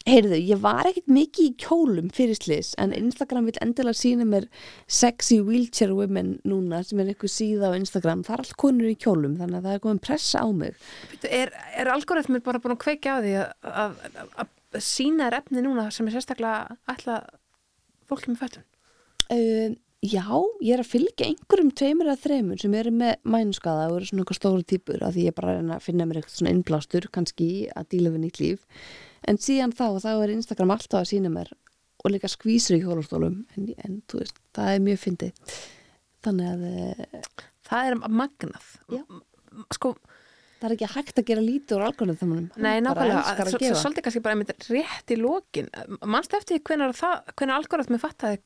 Heyrðu, ég var ekkert mikið í kjólum fyrir slis en Instagram vil endilega sína mér sexy wheelchair women núna sem er eitthvað síða á Instagram það er allt konur í kjólum þannig að það er komin pressa á mig Býtu, Er, er algoritmur bara búin að kveikja á því að, að, að sína þér efni núna sem er sérstaklega ætla fólki með fötun? uh, Já, ég er að fylgja einhverjum tveimur eða þreimur sem eru með mænuskaða og eru svona eitthvað stóru típur af því ég er bara að reyna að finna mér eitthvað svona innblástur kannski að díla við nýtt líf en síðan þá, þá er Instagram alltaf að sína mér og líka skvísur í hjólastólum en, en þú veist, það er mjög fyndið þannig að eh, Það er magnað. Já. Sko, það er ekki hægt að gera lítið úr algoritmunum nei, nákvæmlega. svolítið kannski bara einmitt rétt í lokin. Manstu eftir það, hvenær algoritmi fattaði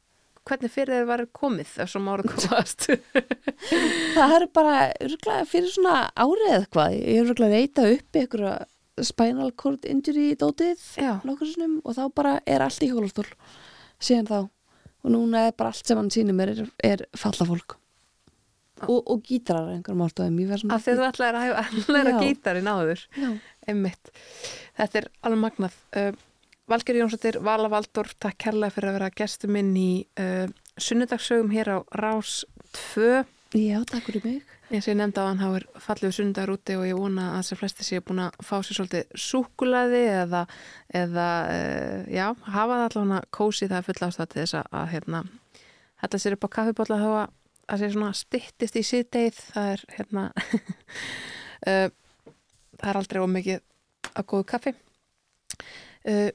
hvernig fyrir þeir var komið þessum ára komast? það er bara örgulega fyrir svona árið eða eitthvað ég er örgulega reyta upp einhverja spinal cord injury dótið sinnum og þá bara er allt í hjólastól síðan þá og núna er bara allt sem hann mér er, er fallafólk og, og gítarar einhverjum ástofum af því að þú ætlaði að hæfa læra gítarin áður einmitt. Þetta er alveg magnað. Uh, Valger Jónsdóttir, Vala Valdorf takk kærlega fyrir að vera gæstu minn í uh, sunnudagsögum hér á Rás 2 já, takk fyrir mig. Eins og ég nefndi á hann, hann er fallið sunnudagur úti og ég vona að þessi flesti sé búin að fá sér svolítið súkulaði eða, eða uh, já, hafa það allavega kósi það fulla ástæði þess að hérna, hætla sér upp á kaffibótla þá að að það stittist í síðdeið það er hérna <laughs> uh, það er aldrei ómikið að góðu kaffi. Uh,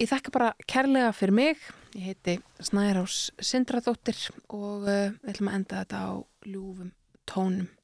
ég þakka bara kærlega fyrir mig. Ég heiti Snærás Sindradóttir og uh, við ætlum að enda þetta á ljúfum tónum.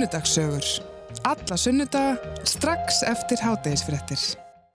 sunnudagssögur. Alla sunnudaga strax eftir hátegisfrettir.